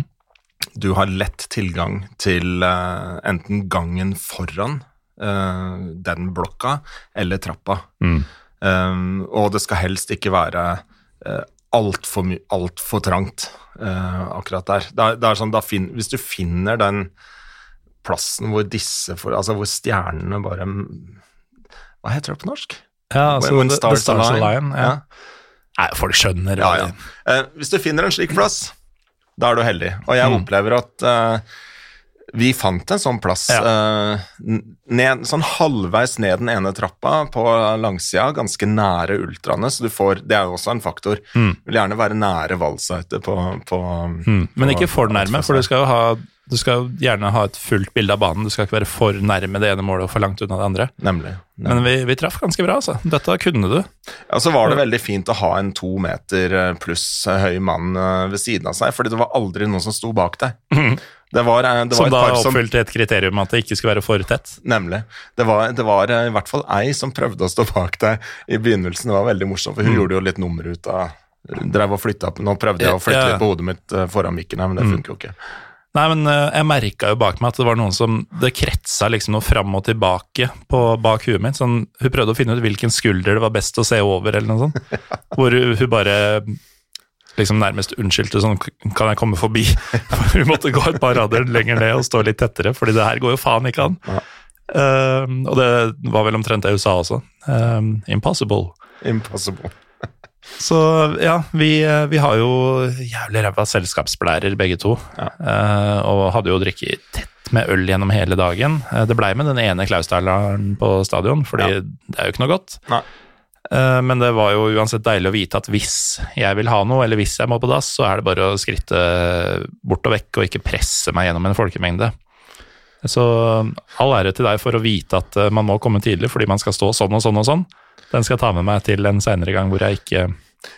Du har lett tilgang til uh, enten gangen foran uh, den blokka eller trappa. Mm. Um, og det skal helst ikke være uh, altfor alt trangt uh, akkurat der. Det er, det er sånn, fin, hvis du finner den plassen hvor disse for, Altså hvor stjernene bare Hva heter det på norsk? Ja, altså When, Stars, the Stars Align. Ja. ja. Nei, folk skjønner ja, ja. Uh, hvis du finner en slik plass, da er du heldig. Og jeg mm. opplever at uh, vi fant en sånn plass ja. uh, ned, sånn halvveis ned den ene trappa på langsida, ganske nære ultraene, så du får Det er jo også en faktor. Mm. Vil gjerne være nære valgsite på, på, mm. Men ikke for nærme, for du skal jo ha du skal gjerne ha et fullt bilde av banen. Du skal ikke være for nærme det ene målet og for langt unna det andre. Nemlig. nemlig. Men vi, vi, traff ganske bra, altså. Dette kunne du. Ja, Så var det veldig fint å ha en to meter eh, pluss høy mann eh, ved siden av seg, fordi det var aldri noen som sto bak deg. Mm. Det var, eh, det var som da oppfylte et kriterium at det ikke skulle være for tett? Nemlig. Det var, det var, i hvert fall ei som prøvde å stå bak deg i begynnelsen. Det var veldig morsomt, for hun mm. gjorde jo litt nummer ut av Drev og flytta Nå prøvde jeg å flytte ja. litt på hodet mitt foran mikken, her, men det mm. funker jo ikke. Nei, men uh, jeg merka jo bak meg at det var noen som Det kretsa liksom noe fram og tilbake på, bak huet mitt. Sånn, hun prøvde å finne ut hvilken skulder det var best å se over, eller noe sånt. Hvor hun, hun bare liksom nærmest unnskyldte sånn Kan jeg komme forbi? For hun måtte gå et par rader lenger ned og stå litt tettere, fordi det her går jo faen ikke an. Ja. Uh, og det var vel omtrent det hun sa også. Uh, impossible. Impossible. Så ja, vi, vi har jo jævlig ræva selskapsblærer begge to. Ja. Eh, og hadde jo drikket tett med øl gjennom hele dagen. Eh, det blei med den ene Klausdaleren på stadion, fordi Ja. det er jo ikke noe godt. Nei. Eh, Men det var jo uansett deilig å vite at hvis jeg vil ha noe, eller hvis jeg må på dass, så er det bare å skritte bort og vekk og ikke presse meg gjennom en folkemengde. Så all ære til deg for å vite at eh, man må komme tidlig fordi man skal stå sånn og sånn og sånn. Den skal jeg ta med meg til en seinere gang hvor jeg ikke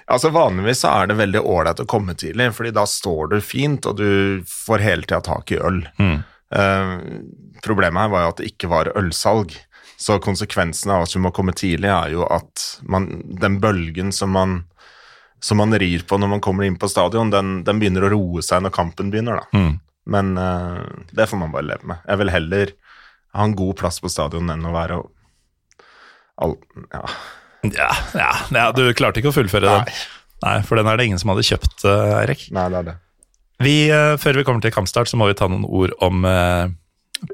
Altså Vanligvis så er det veldig ålreit å komme tidlig, fordi da står du fint, og du får hele tida tak i øl. Mm. Eh, problemet her var jo at det ikke var ølsalg. Så konsekvensen av at du må komme tidlig, er jo at man, den bølgen som man, som man rir på når man kommer inn på stadion, den, den begynner å roe seg når kampen begynner, da. mm. Men eh, det får man bare leve med. Jeg vil heller ha en god plass på stadion enn å være all, ja. ja, ja, ja, du klarte ikke å fullføre den. Nei. Nei, for den er det ingen som hadde kjøpt, eh, Eirik. Nei, det er det. Vi, eh, før vi kommer til kampstart, så må vi ta noen ord om eh,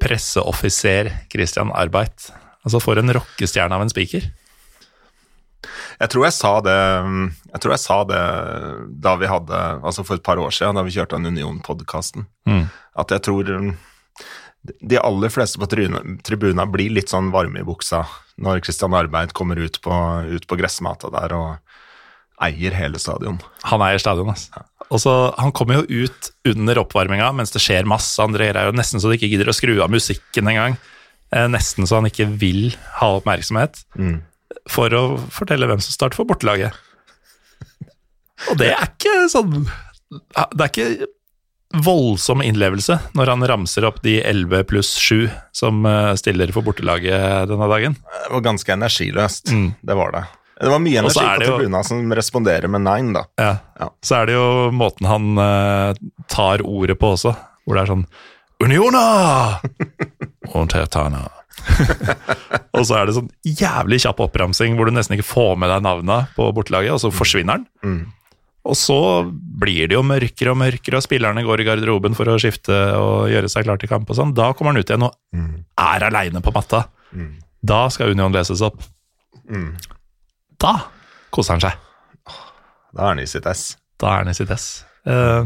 presseoffiser Christian Arbeit. Altså for en rockestjerne av en spiker. Jeg tror jeg sa det Jeg tror jeg sa det da vi hadde Altså for et par år siden, da vi kjørte den Union-podkasten. Mm. At jeg tror de aller fleste på tribunen tribuna blir litt sånn varme i buksa når Christian Arbeid kommer ut på, ut på gressmata der og eier hele stadion. Han eier stadion, altså. Og så, Han kommer jo ut under oppvarminga mens det skjer masse greier. er jo Nesten så de ikke gidder å skru av musikken engang. Eh, nesten så han ikke vil ha oppmerksomhet. Mm. For å fortelle hvem som starter for bortelaget. Og det er ikke sånn Det er ikke voldsom innlevelse når han ramser opp de 11 pluss 7 som eh, stiller for bortelaget denne dagen. Det var ganske energiløst. Mm. Det var det. Det var mye energi er på tribunen som responderer med nein, da. Ja. Ja. Så er det jo måten han uh, tar ordet på også, hvor det er sånn Uniona! Og og så er det sånn jævlig kjapp oppramsing hvor du nesten ikke får med deg navnet på bortelaget, og så forsvinner den. Mm. Og så blir det jo mørkere og mørkere, og spillerne går i garderoben for å skifte og gjøre seg klar til kamp og sånn. Da kommer han ut igjen og Mm. er aleine på matta. Mm. Da skal Union leses opp. Mm. Da koser han seg. Da er han i sitt ess. Da er han i sitt ess. Eh,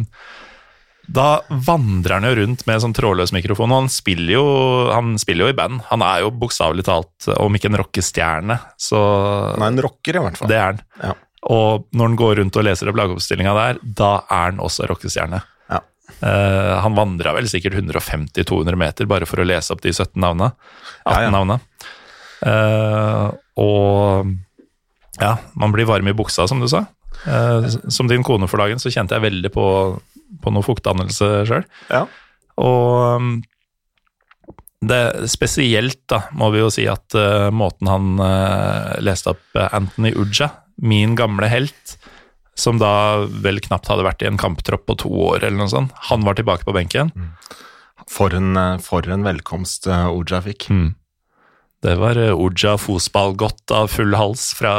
da vandrer han jo rundt med sånn trådløs mikrofon, og han spiller jo, han spiller jo i band. Han er jo bokstavelig talt, om ikke en rockestjerne, så Han er en rocker, i hvert fall. det er han. Ja. Og når han går rundt og leser opp lagoppstillinga der, da er han også rockestjerne. Ja. Uh, han vandra vel sikkert 150-200 meter bare for å lese opp de 17 navnene. 18 Ja, ja. navna. Uh, og ja, man blir varm i buksa, som du sa. Uh, som din kone for dagen, så kjente jeg veldig på, på noe fuktdannelse sjøl. Ja. Og um, det spesielt, da, må vi jo si at uh, måten han uh, leste opp Anthony Uja, min gamle helt, som da vel knapt hadde vært i en kamptropp på to år, eller noe sånt, han var tilbake på benken. For en, eh, for en velkomst eh, Oja fikk. Mm. Det var uh, Uja fotballgodt av full hals fra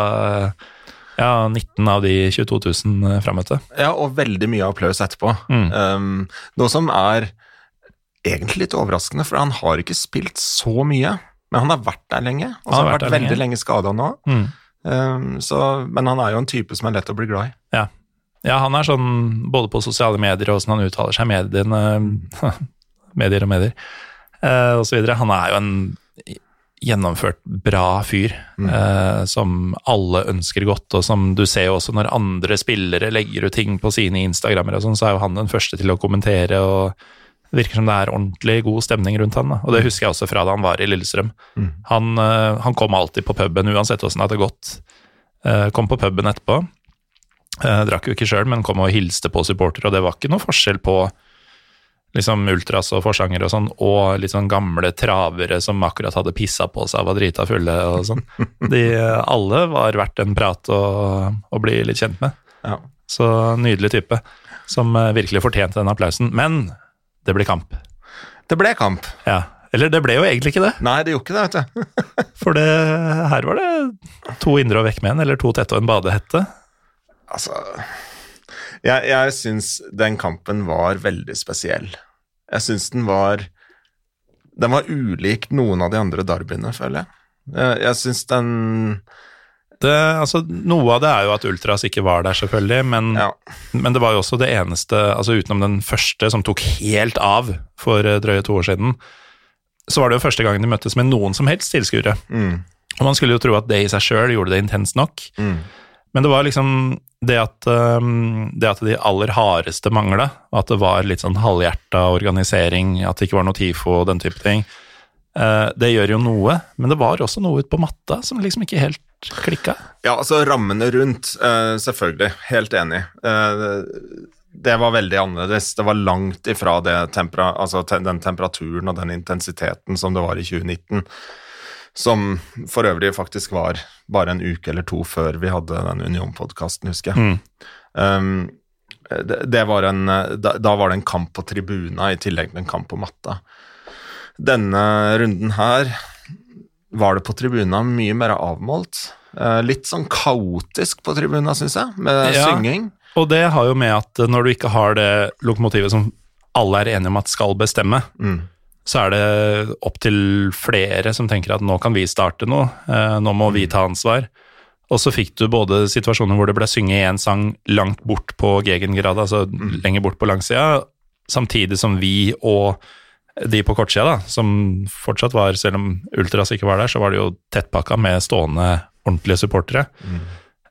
ja, 19 av de 22 000 frammøtte. Ja, og veldig mye applaus etterpå. Mm. Um, noe som er egentlig litt overraskende, for han har ikke spilt så mye. Men han har vært der lenge, og så har har han vært vært veldig lenge. lenge skada nå. Mm. Um, så, men han er jo en type som er lett å bli glad i. Ja. ja, han er sånn både på sosiale medier og åssen han uttaler seg, mediene Medier og medier, eh, og så videre. Han er jo en gjennomført bra fyr Mm. eh, som alle ønsker godt, og som du ser jo også når andre spillere legger ut ting på sine Instagrammer og sånn, så er jo han den første til å kommentere, og det virker som det er ordentlig god stemning rundt han. Da. Og det husker jeg også fra da han var i Lillestrøm. Mm. Han, eh, han kom alltid på puben, uansett åssen det hadde gått. Eh, Kom på puben etterpå. Eh, Drakk jo ikke sjøl, men kom og hilste på supportere, og det var ikke noe forskjell på liksom ultras og forsangere og sånn, og litt sånn gamle travere som akkurat hadde pissa på seg og var drita fulle og sånn. De alle var verdt en prat og bli litt kjent med. Ja. Så nydelig type, som virkelig fortjente den applausen. Men det ble kamp. Det ble kamp. Ja. Eller det ble jo egentlig ikke det, Nei, det gjorde ikke det, vet du. for det, her var det to indre og vekk med en, eller to tette og en badehette. Altså Jeg, jeg syns den kampen var veldig spesiell. Jeg syns den var Den var ulik noen av de andre derbyene, føler jeg. Jeg, jeg syns den det, altså, noe av det er jo at Ultras ikke var der, selvfølgelig, men, Ja. men det var jo også det eneste, altså utenom den første som tok helt av for eh, drøye to år siden, så var det jo første gangen de møttes med noen som helst tilskuere. mm, Og man skulle jo tro at det i seg sjøl gjorde det intenst nok, mm, men det var liksom det at, um, det at de aller hardeste mangla, at det var litt sånn halvhjerta organisering, at det ikke var noe TIFO og den type ting, eh, det gjør jo noe, men det var også noe ute på matta som liksom ikke helt klikka. Ja, altså rammene rundt, Uh, selvfølgelig. Helt enig. Uh, det var veldig annerledes. Det var langt ifra det tempera, altså te den temperaturen og den intensiteten som det var i 2019. Som for øvrig faktisk var bare en uke eller to før vi hadde den Union-podkasten, husker jeg. Um, det, det var en, da, da var det en kamp på tribuna i tillegg til en kamp på matta. Denne runden her var det på tribuna mye mer avmålt. Eh, litt sånn kaotisk på tribuna, syns jeg, med Ja. synging. Og det har jo med at når du ikke har det lokomotivet som alle er enige om at skal bestemme, Mm. så er det opp til flere som tenker at nå kan vi starte noe, eh, nå må vi ta ansvar. Og så fikk du både situasjoner hvor det ble synget én sang langt bort på Gegengrad, altså lenger bort på langsida, samtidig som vi og de på kortsida, da, som fortsatt var, selv om Ultras ikke var der, så var det jo tettpakka med stående ordentlige supportere.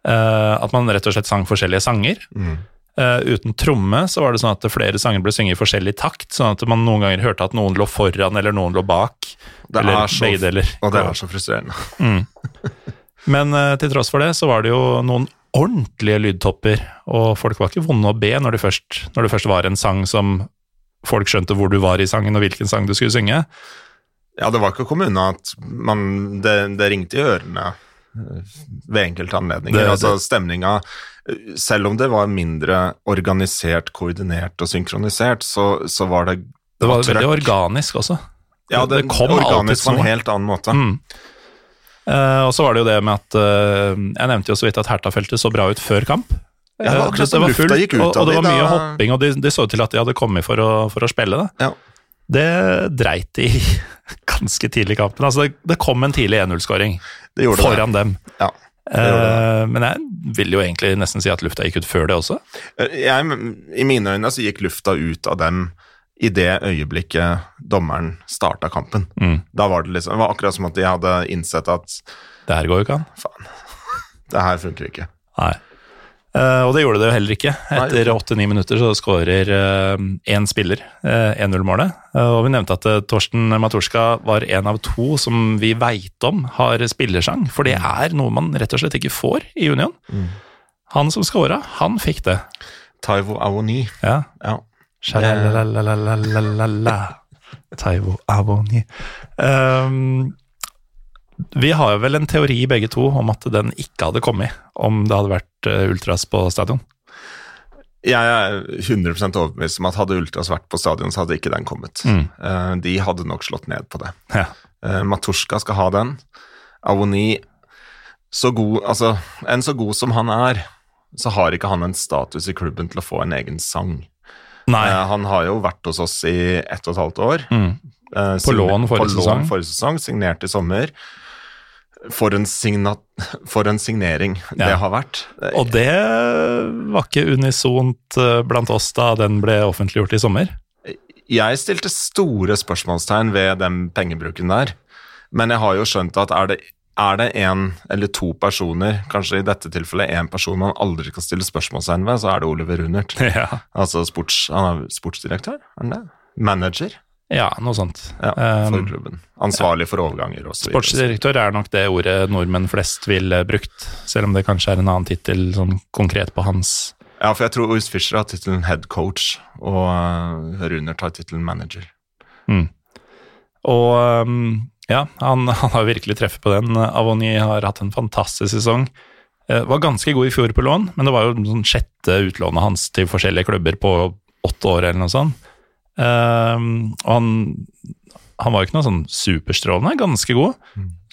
Eh, at man rett og slett sang forskjellige sanger. Mm. Uh, uten tromme så var det sånn at flere sanger ble sunget i forskjellig takt, sånn at man noen ganger hørte at noen lå foran eller noen lå bak. Det eller er så, begge deler. og det er så frustrerende. Men uh, til tross for det så var det jo noen ordentlige lydtopper, og folk var ikke vonde å be når det først, når det først var en sang som folk skjønte hvor du var i sangen og hvilken sang du skulle synge. Ja, det var ikke unna at man, det, det ringte i ørene ved enkelte anledninger. Det- altså stemninga eh, Selv om det var mindre organisert, koordinert og synkronisert, så, så var det Det var trøkk. veldig organisk også. Ja, det, det kom organisk på en helt annen måte. Mm. Uh, og så var det jo det med at uh, Jeg nevnte jo så vidt at Herta-feltet så bra ut før kamp. Ja, det var som lufta fullt, og, og det var mye da- hopping, og de, de så ut til at de hadde kommet for å, for å spille. Det. Ja. Det dreit de i ganske tidlig i kampen. Altså, det, det kom en tidlig 1-0-skåring Det foran dem. Ja. Eh, men jeg vil jo egentlig nesten si at lufta gikk ut før det også. Eh, Jeg, I mine øyne så gikk lufta ut av dem i det øyeblikket dommeren starta kampen. Mm. Da var det liksom, det var akkurat som at de hadde innsett at Det her går jo ikke an. faen, det her funker ikke. Nei. Eh, og det gjorde det jo heller ikke. Etter åtte-ni minutter så skårer eh, én spiller eh, 1-0-målet. og vi nevnte at Torsten Maturska var en av to som vi veit om har spillersang. For det er noe man rett og slett ikke får i Union. Mm. Han som scora, han fikk det. Taivo Awoni. Ja. ja. Taivo Awoni. Um, vi har jo vel en teori begge to om at den ikke hadde kommet om det hadde vært eh, ultras på stadion. Jeg er 100 overbevist om at hadde Ultras vært på stadion, så hadde ikke den kommet. Mm. Eh, De hadde nok slått ned på det. Ja. Matusjka Maturska skal ha den. Awoni så god, altså, Enn så god som han er, så har ikke han en status i klubben til å få en egen sang. Nei. Eh, han har jo vært hos oss i ett og et halvt år. Mm. Eh, På lån forrige sesong. Lån forrige sesong, signert i sommer. For en, signat, for en signering Ja. det har vært. Og det var ikke unisont eh, blant oss da den ble offentliggjort i sommer. Jeg stilte store spørsmålstegn ved den pengebruken der, men jeg har jo skjønt at er det er det en eller to personer, kanskje i dette tilfellet én person man aldri kan stille spørsmålstegn ved, så er det Oliver Runert. Ja, Altså sports, han er sportsdirektør, er han det? Manager ja noe sånt. ja, for Um, klubben. Ansvarlig for overganger osv. Sportsdirektør er nok det ordet nordmenn flest ville brukt, selv om det kanskje er en annen tittel sånn konkret på hans Ja, for jeg tror Ous Fischer har tittelen head coach, og uh, Runert har tittelen manager. Og um, ja, han, han har virkelig treffet på den. Avony har hatt en fantastisk sesong. Eh, Var ganske god i fjor på lån, men det var jo sånn sjette utlånet hans til forskjellige klubber på åtte år eller noe sånt. Um, og han, han var jo ikke noe sånn superstrålende, ganske god.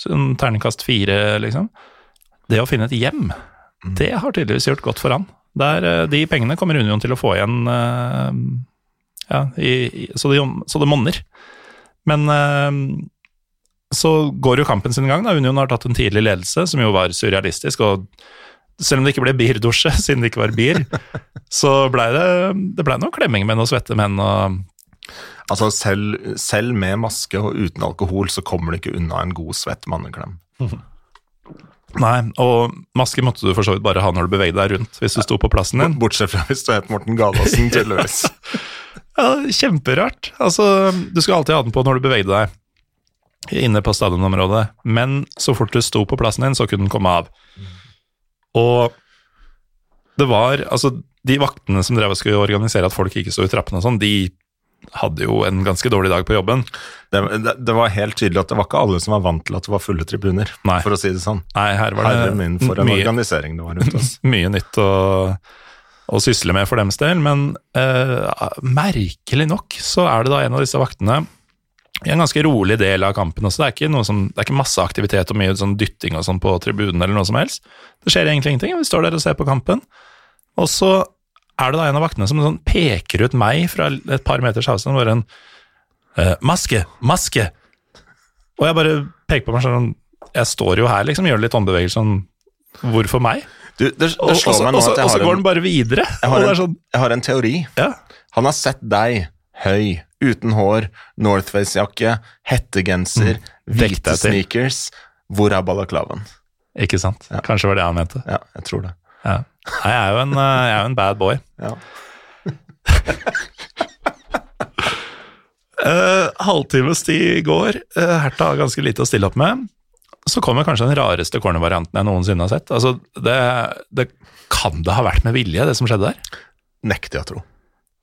Sånn terningkast fire, liksom. Det å finne et hjem, det har tydeligvis gjort godt for han. Der, eh, de pengene kommer Union til å få igjen eh, ja, i, så, det, så det monner. Men eh, så går jo kampen sin gang. da. Union har tatt en tidlig ledelse, som jo var surrealistisk. og selv om det ikke ble birdusje, siden det ikke var bier, så blei det, det ble noe klemming med noen svette menn. og Altså selv, selv, med maske og uten alkohol så kommer du ikke unna en god svett manneklem. Nei, og maske måtte du for så vidt bare ha når du bevegde deg rundt, hvis du sto på plassen din. Bortsett fra hvis du het Morten Galaasen, tydeligvis. ja, kjemperart. Altså, du skulle alltid ha den på når du bevegde deg inne på stadionområdet, men så fort du sto på plassen din, så kunne den komme av. Og det var Altså, de vaktene som drev og skulle organisere at folk ikke sto i trappene og sånn, de hadde jo en ganske dårlig dag på jobben. Det, det, det, var helt tydelig at det var ikke alle som var vant til at det var fulle tribuner, Nei. for å si det sånn. Nei, her var det min for en mye, organisering det var rundt oss. mye nytt å, å sysle med for dems del, men eh, merkelig nok så er det da en av disse vaktene i en ganske rolig del av kampen også. Det er ikke, som, det er ikke masse aktivitet og mye sånn dytting og sånn på tribunen eller noe som helst. Det skjer egentlig ingenting. Vi står der og ser på kampen. Og så er det da en av vaktene som sånn peker ut meg fra et par meters avstand og bare en uh, Maske! Maske! Og jeg bare peker på meg sånn Jeg står jo her, liksom, gjør litt håndbevegelser sånn Hvorfor meg? Du, det, det slår meg nå at jeg har Og så går den bare videre. Jeg har, en, sånn, jeg har en teori. Ja. Han har sett deg høy, uten hår, Northface-jakke, hettegenser, mm. hvite sneakers. Hvor er balaklavaen? Ikke sant. Ja. Kanskje var det han mente. Ja, jeg tror det. Ja. Jeg er jo en, eh, jeg er jo en bad boy. Ja. uh, halvtimes tid går. Uh, Herta har ganske lite å stille opp med. Så kommer kanskje den rareste cornervarianten jeg noensinne har sett. Altså, det, det, kan det ha vært med vilje, det som skjedde der? Nekter jeg å tro.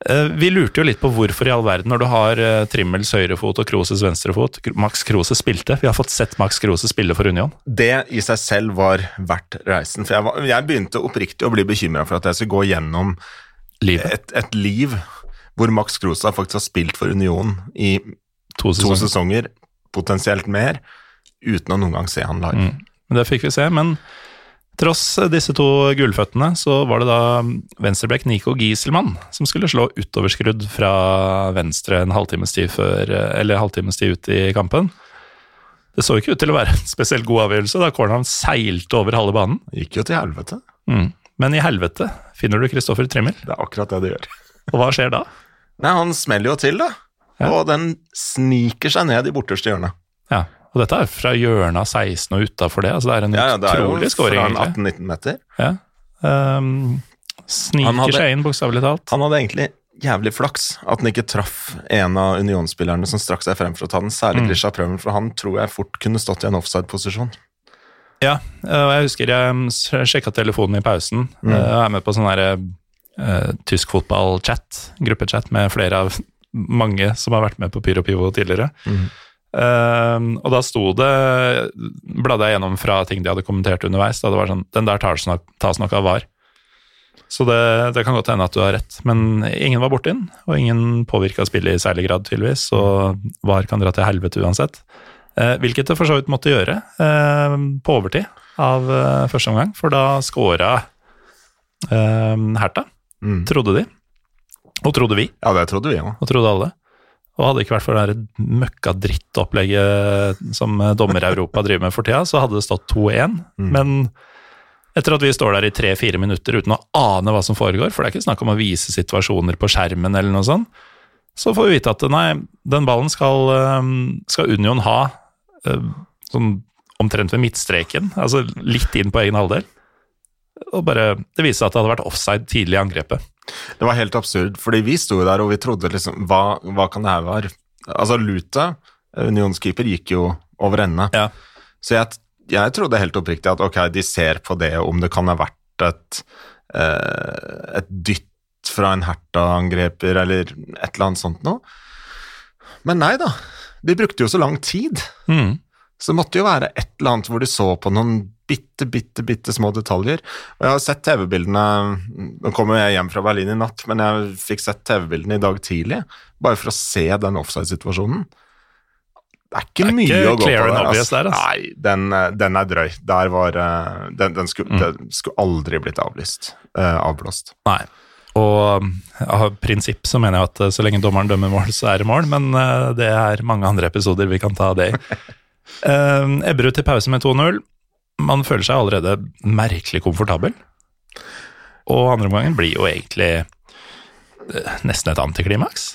Uh, vi lurte jo litt på hvorfor i all verden, når du har uh, Trimmels høyrefot og Kroses venstrefot Max Krose spilte. Vi har fått sett Max Krose spille for Union. Det i seg selv var verdt reisen. For jeg, var, jeg begynte oppriktig å bli bekymra for at jeg skulle gå gjennom et, et, liv hvor Max Krose faktisk har spilt for Union i to sesonger, to sesonger potensielt mer, uten å noen gang se han live. Mm. Det fikk vi se, men tross disse to gulføttene så var det da venstreblekk Nico Gieselmann som skulle slå utoverskrudd fra venstre en halvtimes tid, før, eller halvtimes tid ut i kampen. Det så ikke ut til å være en spesielt god avgjørelse da corneren seilte over halve banen. Gikk jo til helvete. Mm. Men i helvete finner du Kristoffer Trimmel. Det er akkurat det det gjør. Og hva skjer da? Nei, Han smeller jo til, da. Ja. Og den sniker seg ned i borteste hjørne. Ja, og dette er fra hjørnet av 16 og utafor det. altså Det er en ja, ja, det utrolig scoring. Fra 18-19 meter. Ja. Um, sniker hadde, seg inn, bokstavelig talt. Han hadde egentlig jævlig flaks at han ikke traff en av Union-spillerne som strakk seg frem for å ta den, særlig mm. Grisha Prøven, for han tror jeg fort kunne stått i en offside-posisjon. Ja, og jeg husker jeg sjekka telefonen i pausen. Mm. Jeg er med på sånn herre uh, tysk fotball-chat, gruppechat med flere av mange som har vært med på Pyro Pivo tidligere. Mm. Uh, og da sto det Bladde jeg gjennom fra ting de hadde kommentert underveis. Da det var sånn Den der tas nok, tas nok av VAR. Så det, det, kan godt hende at du har rett, men ingen var borti den. Og ingen påvirka spillet i særlig grad, tydeligvis, så VAR kan dra til helvete uansett. Uh, hvilket det for så vidt måtte gjøre uh, på overtid av uh, første omgang, for da scora Herta, mm. trodde de. Og trodde vi. Ja, det trodde vi òg. Og trodde alle. Og hadde det ikke vært for det møkka drittopplegget som Dommer-Europa driver med for tida, så hadde det stått 2-1. Mm. Men etter at vi står der i tre-fire minutter uten å ane hva som foregår, for det er ikke snakk om å vise situasjoner på skjermen eller noe sånt, så får vi vite at nei, den ballen skal, eh, skal Union ha eh, sånn omtrent ved midtstreken, altså litt inn på egen halvdel. Og bare, Det viste seg at det hadde vært offside tidlig i angrepet. Det var helt absurd, fordi vi sto der og vi trodde liksom Hva, hva kan det her være? Altså, Lute, unionskeeper, gikk jo over ende. Ja. Så jeg, jeg, trodde helt oppriktig at ok, de ser på det om det kan ha vært et, eh, et dytt fra en Herta-angreper eller et eller annet sånt noe. Men nei da, de brukte jo så lang tid. Mm. Så det måtte jo være et eller annet hvor de så på noen bitte, bitte, bitte små detaljer. Og jeg har sett TV-bildene Nå kommer jeg hjem fra Berlin i natt, men jeg fikk sett TV-bildene i dag tidlig, bare for å se den offside-situasjonen. Det er ikke Det er mye ikke å gå på der. obvious der, altså. Nei, den, eh, den er drøy. Der var eh, Den, den skulle, Mm. den skulle aldri blitt avlyst. Uh, avblåst. Nei. Og av prinsipp så mener jeg at så lenge dommeren dømmer mål, så er det mål, men uh, det er mange andre episoder vi kan ta det i. Uh, Ebberud til pause med 2-0. Man føler seg allerede merkelig komfortabel. Og andreomgangen blir jo egentlig uh, nesten et antiklimaks.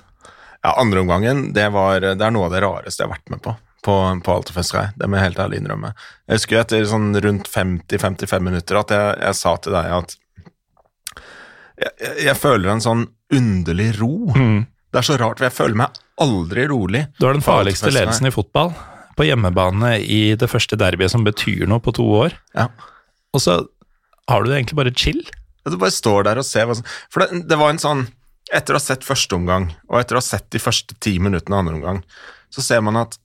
Ja, andre omgangen, det, var, det er noe av det rareste jeg har vært med på. På, på Alterfestkei, det må jeg helt ærlig innrømme. Jeg husker etter sånn rundt 50-55 minutter at jeg, jeg sa til deg at jeg, jeg, føler en sånn underlig ro. Det er så rart, for jeg føler meg aldri rolig. Du har den farligste ledelsen i fotball. På hjemmebane i det første derbyet som betyr noe på to år. Ja. Og så har du det egentlig bare chill. Du bare står der og ser hva som For det, det var en sånn Etter å ha sett første omgang, og etter å ha sett de første ti minuttene av andre omgang, så ser man at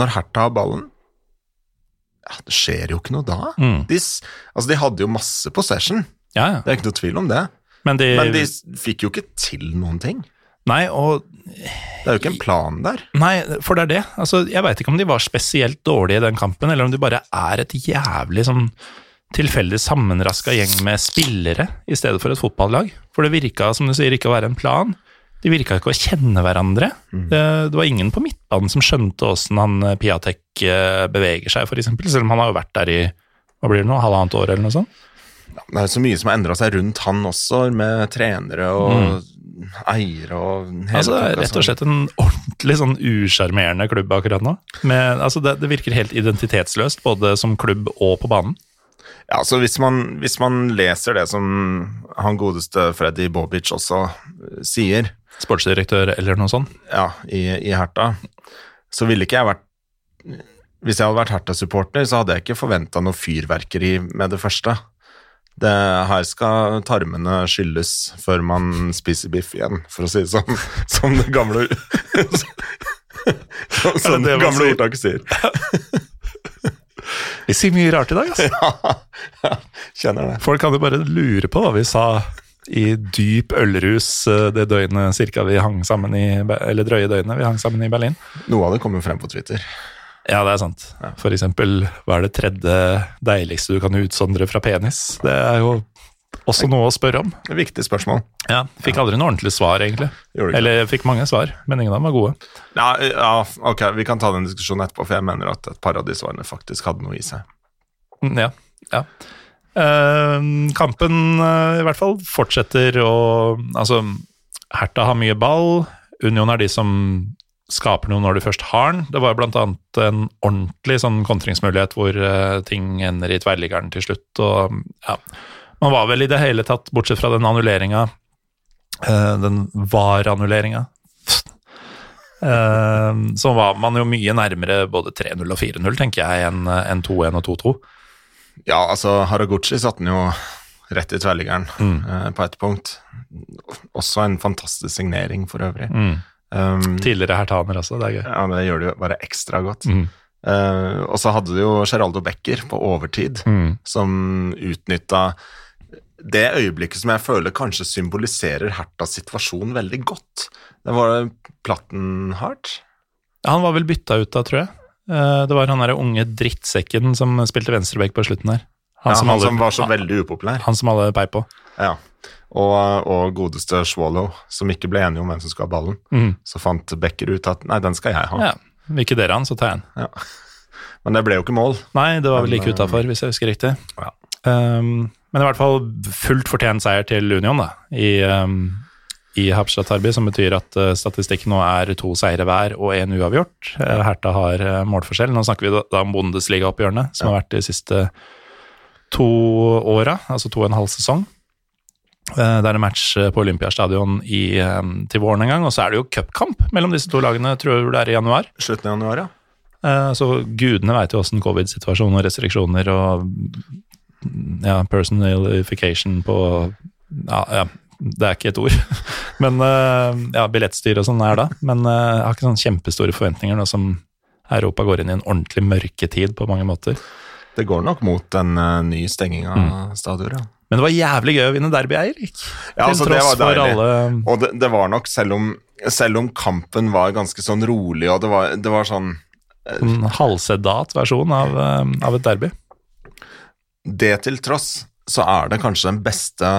når Hertha har ballen ja, Det skjer jo ikke noe da. Mm. De, altså, de hadde jo masse possession, Ja, ja. det er ikke noe tvil om det. Men de, Men de fikk jo ikke til noen ting. Nei, og Det er jo ikke en plan der. Nei, for det er det. Altså, jeg veit ikke om de var spesielt dårlige i den kampen, eller om de bare er et jævlig sånn tilfeldig sammenraska gjeng med spillere i stedet for et fotballag. For det virka, som du sier, ikke å være en plan. De virka ikke å kjenne hverandre. Det, det var ingen på midtbanen som skjønte åssen han eh, Piatek eh, beveger seg, f.eks., selv om han har jo vært der i hva blir det nå, halvannet år eller noe sånt. Det er så mye som har endra seg rundt han også, med trenere og eiere og hele Altså, det er rett og sånn. slett en ordentlig sånn usjarmerende klubb akkurat nå. Men, altså, det, det virker helt identitetsløst, både som klubb og på banen. Ja, så hvis man, hvis man leser det som han godeste Freddy Bobic også eh, sier Sportsdirektør eller noe sånt. ja, i, i Herta, så ville ikke jeg vært Hvis jeg hadde vært Herta-supporter, så hadde jeg ikke forventa noe fyrverkeri med det første. Det, her skal tarmene skylles før man spiser biff igjen, for å si det sånn. Som det gamle Som, som det det gamle ordtaket sier. Vi sier mye rart i dag, altså. Kjenner det. Folk kan jo bare lure på hva vi sa i dyp ølrus eh, det døgnet cirka vi hang sammen i Eller drøye døgnet vi hang sammen i Berlin. Noe av det kommer frem på Twitter. Ja, det er sant. For eksempel, hva er det tredje deiligste du kan utsondre fra penis? Det er jo også noe å spørre om. Et viktig spørsmål. Ja, Fikk aldri noe ordentlig svar, egentlig. Eller jeg fikk mange svar, men ingen av dem var gode. Ja, ja, ok, vi kan ta den diskusjonen etterpå, for jeg mener at et par av de svarene faktisk hadde noe i seg. Mm, Ja. ja. Uh, kampen uh, i hvert fall fortsetter å Altså, Herta har mye ball. Union er de som skaper noe når du først har den. Det var annet en ordentlig sånn kontringsmulighet hvor eh, ting ender i tverrliggeren til slutt. og ja, Man var vel i det hele tatt, bortsett fra den annulleringa, eh, den var-annulleringa, eh, så var man jo mye nærmere både 3-0 og 4-0, tenker jeg, enn enn 2-1 og 2-2. Ja, altså, Haraguchi satte den jo rett i tverrliggeren mm. på et punkt. Også en fantastisk signering for øvrig. Mm. Um, Tidligere hertaner også, det er gøy. ja, det gjør det jo bare ekstra godt. Mm. Uh, og så hadde du jo Geraldo Becker på overtid, Mm. som utnytta det øyeblikket som jeg føler kanskje symboliserer Hertas situasjon veldig godt. Det var Plattenhardt. Ja, han var vel bytta ut da, tror jeg. Eh, Det var han derre unge drittsekken som spilte venstreback på slutten her. Han, ja, som, han alle, som var så veldig upopulær. han som alle peip på. Ja. Og, og godeste Swallow, som ikke ble enige om hvem som skulle ha ballen. Mm. Så fant Becker ut at nei, den skal jeg ha. Ja. Vil ikke dere han, så tar jeg han. Men det ble jo ikke mål. Nei, det var vel like eh, utafor, hvis jeg husker riktig. Ja. Um, men i hvert fall fullt fortjent seier til Union, da, i, um, i Derby, som betyr at uh, statistikken nå er to seire hver og én uavgjort. Uh, Herta har uh, målforskjell. Nå snakker vi da, da om Bundesliga-oppgjørene, som har vært de siste to åra, altså to og en halv sesong. Uh, Det er en match uh, på Olympiastadion i, um, til våren en gang, og så er det jo cupkamp mellom disse to lagene, tror du det er i januar. Slutten av januar, ja. Eh, Så gudene veit jo åssen covid-situasjonen og restriksjoner og ja, personalification på ja, ja, det er ikke et ord. Men eh, ja, billettstyr og sånn er da. Men eh, jeg har ikke sånn kjempestore forventninger nå som Europa går inn i en ordentlig mørketid på mange måter. Det går nok mot en uh, ny stenging av Mm. stadionet. Ja. Men det var jævlig gøy å vinne derby, Eirik. Ja, altså, det var deilig. alle Og det, det var nok, selv om, selv om kampen var ganske sånn rolig, og det var, det var sånn En halvsedat versjon av, uh, av et derby. Det til tross så er det kanskje den beste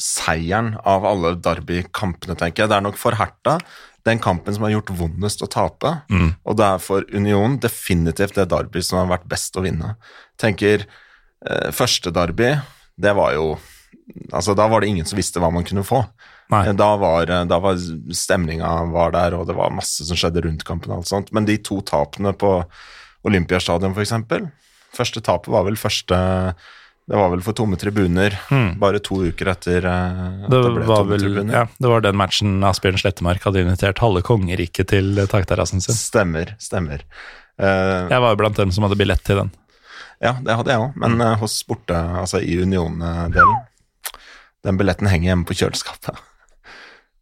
seieren av alle Derby-kampene, tenker jeg. Det er nok for Herta den kampen som har gjort vondest å tape, Mm. og det er for Union definitivt det Derby som har vært best å vinne. Tenker eh, første Derby, det var jo Altså, da var det ingen som visste hva man kunne få. Nei. Eh, Da var, da var stemninga var der, og det var masse som skjedde rundt kampen. og alt sånt. Men de to tapene på Olympiastadion, eksempel Første tapet var vel første Det var vel for tomme tribuner, bare to uker etter eh, at Det det, ble tomme vel, tribuner. ja, det var den matchen Asbjørn Slettemark hadde invitert halve kongeriket til takterrassen sin. Stemmer, stemmer. Uh, Jeg var jo blant dem som hadde billett til den. ja, det hadde jeg òg, men uh, hos borte, altså i Union-delen Den billetten henger hjemme på kjøleskapet.